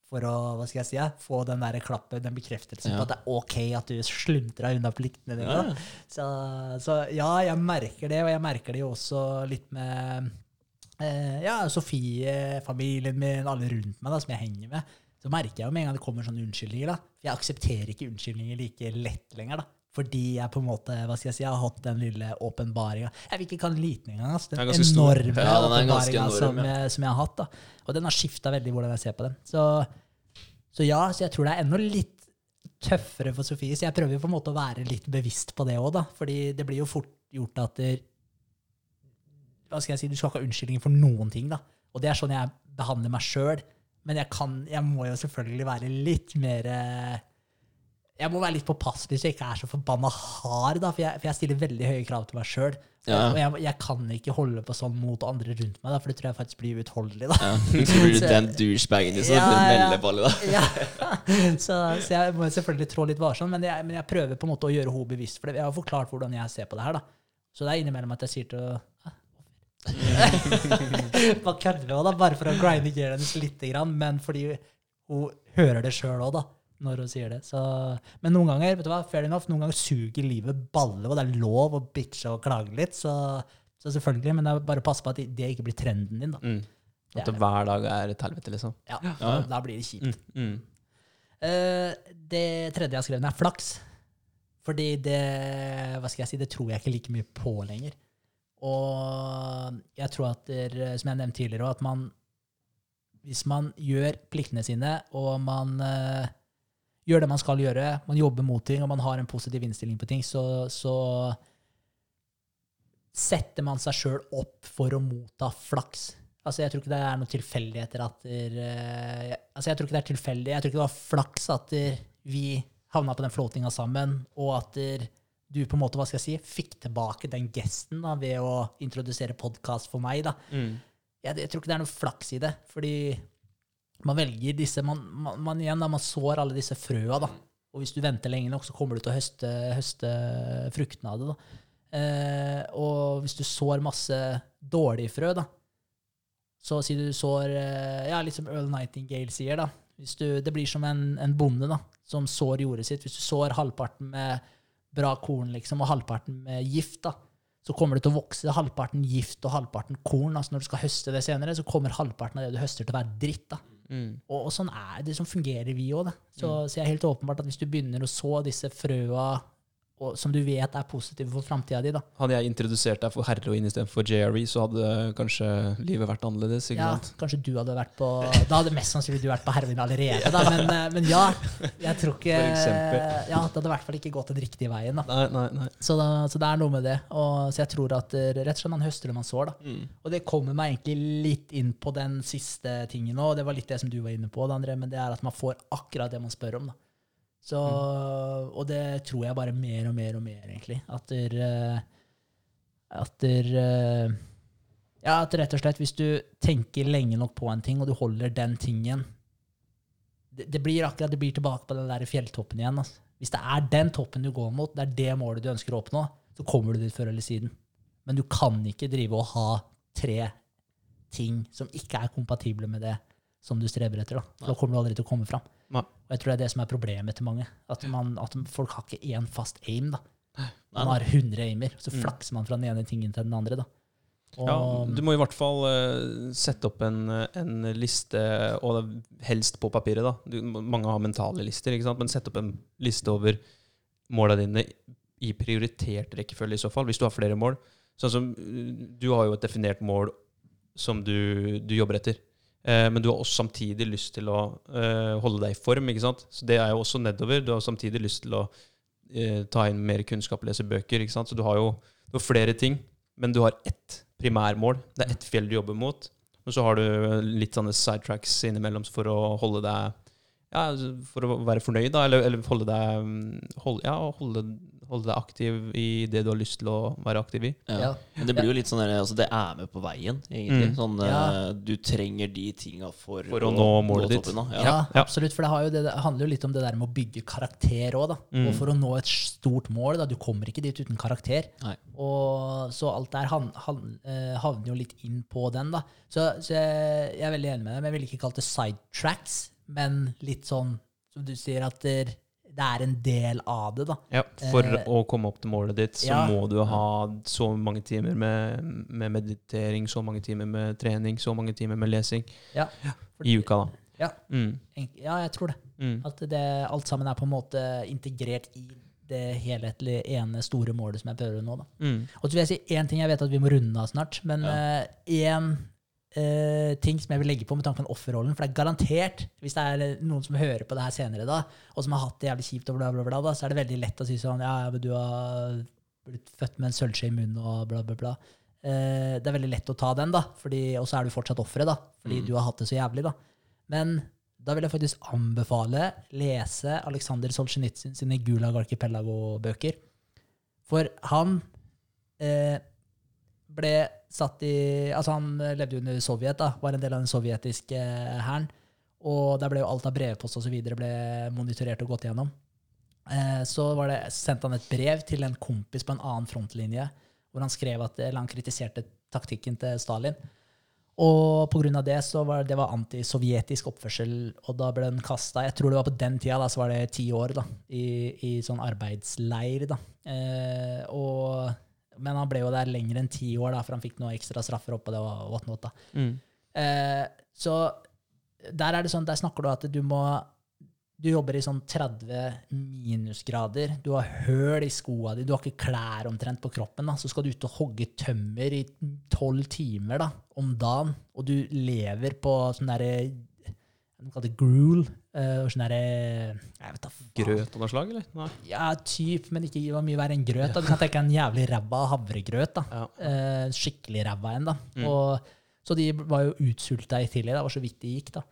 for å hva skal jeg si, få den der klappen, den bekreftelsen Ja. på at det er ok at du sluntra unna pliktene dine. Ja. Så, så ja, jeg merker det, og jeg merker det jo også litt med eh, ja, Sofie, familien min, alle rundt meg da, som jeg henger med. Så merker jeg jo med en gang det kommer sånne unnskyldninger. da. Jeg aksepterer ikke unnskyldninger like lett lenger. da. Fordi jeg på en måte, hva skal jeg si, jeg har hatt den lille åpenbaringa. Jeg vil ikke kalle den liten engang. Altså. Den Den enorme Ja, åpenbaringa som, ja. som jeg har hatt. da. Og den har skifta veldig hvordan jeg ser på den. Så, så ja, så jeg tror det er enda litt tøffere for Sofie. Så jeg prøver på en måte å være litt bevisst på det òg, da. Fordi det blir jo fort gjort at der, Hva skal jeg si, du skal ikke ha unnskyldninger for noen ting, da. Og det er sånn jeg behandler meg sjøl. Men jeg, kan, jeg må jo selvfølgelig være litt mer eh, Jeg må være litt påpasselig så jeg ikke er så forbanna hard, da, for jeg, for jeg stiller veldig høye krav til meg sjøl. Ja. Og jeg, jeg kan ikke holde på sånn mot andre rundt meg, da, for det tror jeg faktisk blir uutholdelig. da. Ja. Så blir du den douchebagen liksom, Ja, for å ja. melde på alle, da. Ja. Så, så jeg må selvfølgelig trå litt varsomt, men men jeg prøver på en måte å gjøre henne bevisst. For det. jeg har forklart hvordan jeg ser på det her. da. Så det er innimellom at jeg sier til henne Bare kødder med da, bare for å grinde gearet hennes lite grann. Men fordi hun hører det sjøl òg, da, når hun sier det. Så, men noen ganger vet du hva, fair enough, noen ganger suger livet balle, og det er lov å bitche og klage litt. Så, så selvfølgelig, men det er bare passe på at det- ikke blir trenden din. da. mm. At det hver dag er et helvete, liksom. Ja, Ja. Da blir det kjipt. Mm. Mm. Uh, det tredje jeg har skrevet, er flaks. Fordi det hva skal jeg si, det tror jeg ikke like mye på lenger. Og jeg tror at, der, som jeg nevnte tidligere, at man Hvis man gjør pliktene sine, og man eh, gjør det man skal gjøre, man jobber mot ting, og man har en positiv innstilling på ting, så, så setter man seg sjøl opp for å motta flaks. Altså, jeg tror ikke det er noen tilfeldigheter at der, uh, altså, Jeg tror ikke det er tilfeldig. Jeg tror ikke det var flaks at der, vi havna på den flåtinga sammen, og at der, du på en måte, hva skal jeg si, fikk tilbake den gesten da, ved å introdusere podkast for meg. da. Mm. Jeg, jeg tror ikke det er noe flaks i det, fordi man velger disse Man, man, man igjen da, man sår alle disse frøa, da. Og hvis du venter lenge nok, så kommer du til å høste, høste fruktene av det. da. Eh, og hvis du sår masse dårlige frø, da, så sier du sår eh, Ja, litt som Earl Nightingale sier, da. Du, det blir som en, en bonde da, som sår jordet sitt. Hvis du sår halvparten med bra korn liksom, og halvparten med gift, da, så kommer det til å vokse halvparten gift og halvparten korn. altså Når du skal høste det senere, så kommer halvparten av det du høster, til å være dritt. da. Mm. Og, og sånn er det, sånn fungerer vi òg. Så, så jeg er helt åpenbart at hvis du begynner å så disse frøa og som du vet er positive for framtida di. da. Hadde jeg introdusert deg for heroin istedenfor JRE, så hadde kanskje livet vært annerledes. ikke Ja, sant? kanskje du hadde vært på Da hadde mest sannsynlig du vært på heroin allerede, da. Men, eh, men ja, jeg tror ikke. Ja, Det hadde i hvert fall ikke gått den riktige veien. da. Nei, nei, nei. Så, da, så det er noe med det. Og, så jeg tror at eh, rett og slett man høster det man sår. da. Mm. Og det kommer meg egentlig litt inn på den siste tingen nå, og det var litt det som du var inne på, da, André, men det er at man får akkurat det man spør om. da. Så, Og det tror jeg bare mer og mer og mer, egentlig. At der, eh, at der, eh, Ja, at rett og slett, hvis du tenker lenge nok på en ting, og du holder den tingen Det, det blir akkurat, det blir tilbake på den der fjelltoppen igjen. Altså. Hvis det er den toppen du går mot, det er det målet du ønsker å oppnå, så kommer du dit før eller siden. Men du kan ikke drive og ha tre ting som ikke er kompatible med det som du streber etter. Da, da kommer du aldri til å komme fram. Og jeg tror det er det som er problemet til mange. At, man, at folk har ikke én fast aim. da. Man har 100 aimer, så Mm. flakser man fra den ene tingen til den andre. da. Og, Ja, du må i hvert fall uh, sette opp en, en liste, og helst på papiret. da. Du, mange har mentale lister, ikke sant? men sett opp en liste over måla dine i prioritert rekkefølge, i så fall, hvis du har flere mål. Sånn som, eh, Du har jo et definert mål som du, du jobber etter. Eh, men du har også samtidig lyst til å eh, holde deg i form. ikke sant? Så Det er jo også nedover. Du har samtidig lyst til å eh, ta inn mer kunnskap, lese bøker. ikke sant? Så du har jo du har flere ting, men du har ett primærmål. Det er ett fjell du jobber mot. Og så har du litt sånne sidetracks innimellom for å holde deg ja, For å være fornøyd, da, eller, eller holde deg mm, holde, Ja, holde, holde deg aktiv i det du har lyst til å være aktiv i. Ja. Ja. Men det blir jo litt sånn der, altså det er med på veien, egentlig. Mm. Sånn, Ja. eh, Du trenger de tinga for, For å nå målet ditt. toppen. Ja, Ja. Ja. absolutt. For det, har jo det, det handler jo litt om det der med å bygge karakter òg. Mm. Og for å nå et stort mål, da, du kommer ikke dit uten karakter. Nei. Og så alt der han, han, uh, havner jo litt inn på den. da. Så, så jeg, jeg er veldig enig med deg. men Jeg ville ikke kalt det sidetracks, men litt sånn som du sier, at det, det er en del av det. da. Ja, For Eh, å komme opp til målet ditt, så ja. må du ha så mange timer med, med meditering, så mange timer med trening, så mange timer med lesing Ja, for- i uka, da. Ja. Mm. Ja jeg tror det. Mm. At det, alt sammen er på en måte integrert i det helhetlige ene store målet som jeg prøver nå. da. Mm. Og så vil jeg si én ting, jeg vet at vi må runde av snart, men Ja. Én ting som jeg vil legge på med tanke på offerrollen. For det er garantert, hvis det er noen som hører på det her senere, da, og som har hatt det jævlig kjipt, og bla, bla, bla, da, så er det veldig lett å si sånn Ja, men du har blitt født med en sølvskje i munnen og bla, bla, bla. Eh, det er veldig lett å ta den, da, fordi, og så er du fortsatt offeret, da, fordi Mm. du har hatt det så jævlig. da. Men da vil jeg faktisk anbefale lese Aleksandr Solzjenitsyn sine Gulag Archipelago-bøker. For han eh, ble satt i Altså, han levde under Sovjet, da, var en del av den sovjetiske hæren. Og der ble jo alt av brevpost ble monitorert og gått gjennom. Eh, så det, sendte han et brev til en kompis på en annen frontlinje, hvor han skrev at, eller han kritiserte taktikken til Stalin. Og pga. det så var det var antisovjetisk oppførsel, og da ble den kasta Jeg tror det var på den tida, da, så var det ti år da, i, i sånn arbeidsleir. da. Eh, og, men han ble jo der lenger enn ti år, da, for han fikk noen ekstra straffer oppå det. og whatnot, da. Mm. Eh, så der er det sånn, der snakker du at du må du jobber i sånn 30 minusgrader. Du har høl i skoa di, du har ikke klær omtrent på kroppen. Da. Så skal du ut og hogge tømmer i tolv timer da, om dagen, og du lever på sånn derre De kaller det gruel. eh, og sånn derre faen. Grøt av noe slag, eller? Nei. Ja, typ, men ikke det var mye verre enn grøt. Da. Du kan tenke en jævlig ræva havregrøt. da. Ja. Eh, skikkelig ræva en, da. Mm. Og, så de var jo utsulta i tillegg. Det var så vidt det gikk, da.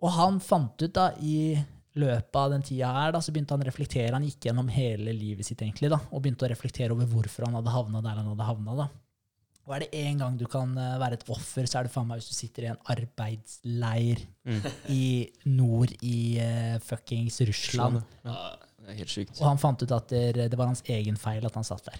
Og han fant ut, da, i løpet av den tida her, da, så begynte han å reflektere. Han gikk gjennom hele livet sitt, egentlig, da, og begynte å reflektere over hvorfor han hadde havna der han hadde havna. da. Og er det én gang du kan eh, være et offer, så er det faen meg hvis du sitter i en arbeidsleir Mm. i nord i uh, fuckings Russland. Ja, det er helt sykt. Og han fant ut at det, det var hans egen feil at han satt der.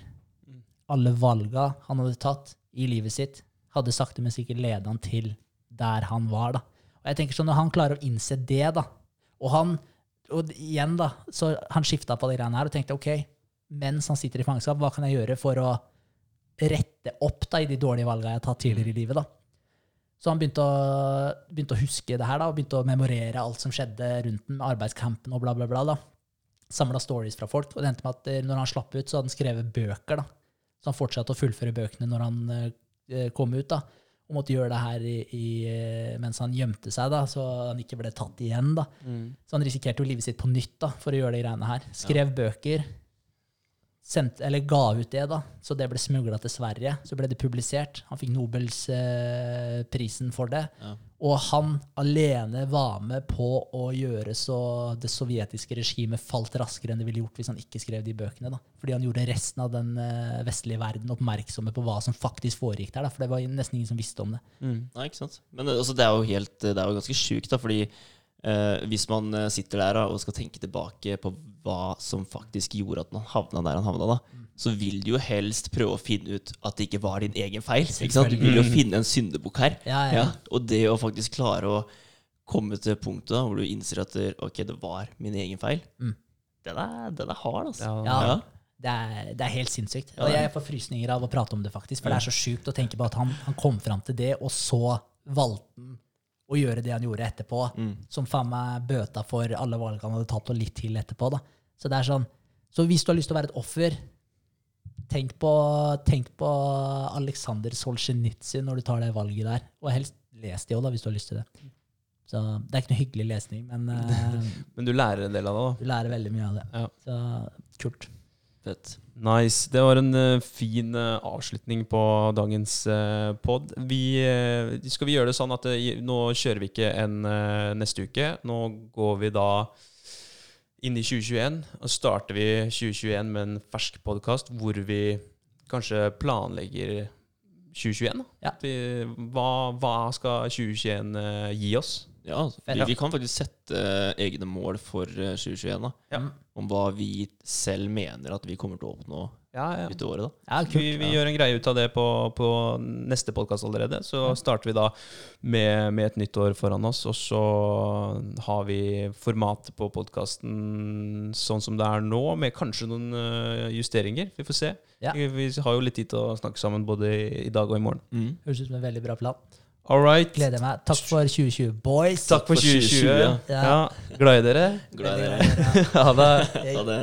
Mm. Alle valga han hadde tatt i livet sitt, hadde sakte, men sikkert ledet han til der han var. da. Og jeg tenker sånn, Når han klarer å innse det, da Og han og igjen da, så han skifta på de greiene her og tenkte ok, mens han sitter i fangenskap, hva kan jeg gjøre for å rette opp da i de dårlige valgene jeg har tatt tidligere i livet? da? Så han begynte å, begynte å huske det her da, og begynte å memorere alt som skjedde rundt den, med arbeidscampen og bla, bla, bla. da. samla stories fra folk. Og det endte med at eh, når han slapp ut, så hadde han skrevet bøker. da. Så han fortsatte å fullføre bøkene når han eh, kom ut. da. Og måtte gjøre det her i, i, eh, mens han gjemte seg, da, så han ikke ble tatt igjen. da. Så han risikerte jo livet sitt på nytt da, for å gjøre de greiene her. Skrev bøker, sendt, eller ga ut det, da, så det ble smugla til Sverige. Så ble det publisert. Han fikk Nobelsprisen eh, for det. Ja. Og han alene var med på å gjøre så det sovjetiske regimet falt raskere enn det ville gjort hvis han ikke skrev de bøkene. da. Fordi han gjorde resten av den eh, vestlige verden oppmerksomme på hva som faktisk foregikk der. da, For det var nesten ingen som visste om det. Nei, ikke sant? Men altså, det er jo helt, det er jo ganske sjukt, da, fordi eh, hvis man eh, sitter der da, og skal tenke tilbake på hva som faktisk gjorde at man havna der han havna, da, så vil du jo helst prøve å finne ut at det ikke var din egen feil. Ikke sant? Du vil jo finne en syndebukk her. Ja, ja. Og det å faktisk klare å komme til punktet da, hvor du innser at det- ok, det var min egen feil, Mm. den, er, den er hard, altså. Ja. Ja. Det er, det er helt sinnssykt. Og jeg får frysninger av å prate om det, faktisk. For det er så sjukt å tenke på at han, han kom fram til det, og så valgte han å gjøre det han gjorde etterpå. Mm. Som faen meg bøta for alle valgene han hadde tatt, og litt til etterpå. da. Så det er sånn, så hvis du har lyst til å være et offer, tenk på, tenk på Aleksandr Solzjenitsyn når du tar det valget der. Og helst les det òg, hvis du har lyst til det. Så Det er ikke noe hyggelig lesning, men uh, Men du lærer en del av det, da. du lærer veldig mye av det. Ja. Så kult. Fett. Nice. Det var en uh, fin uh, avslutning på dagens uh, pod. Vi, skal vi gjøre det sånn at nå kjører vi ikke en neste uke. Nå går vi da inn i 2021, og starter vi 2021 med en fersk podkast hvor vi kanskje planlegger 2021. Da. Ja. Vi, hva, hva skal 2021 eh, gi oss? Ja, altså, vi, vi kan faktisk sette eh, egne mål for eh, 2021, da. Ja. Om hva vi selv mener at vi kommer til å oppnå Ja, ja. utover året, da. Kult. Vi, vi gjør en greie ut av det på, på neste podkast allerede. Så starter vi da med, med et nytt år foran oss, og så har vi formatet på podkasten sånn som det er nå, med kanskje noen øh, justeringer. Vi får se. Ja. Vi, har jo litt tid til å snakke sammen både i, i dag og i morgen. Høres ut som en veldig bra plan. All right. Gleder meg. Takk for 2020, boys. Takk for for 2020. 2020, ja. Ja. Glad i dere. glad i dere. Ha det. Ha det.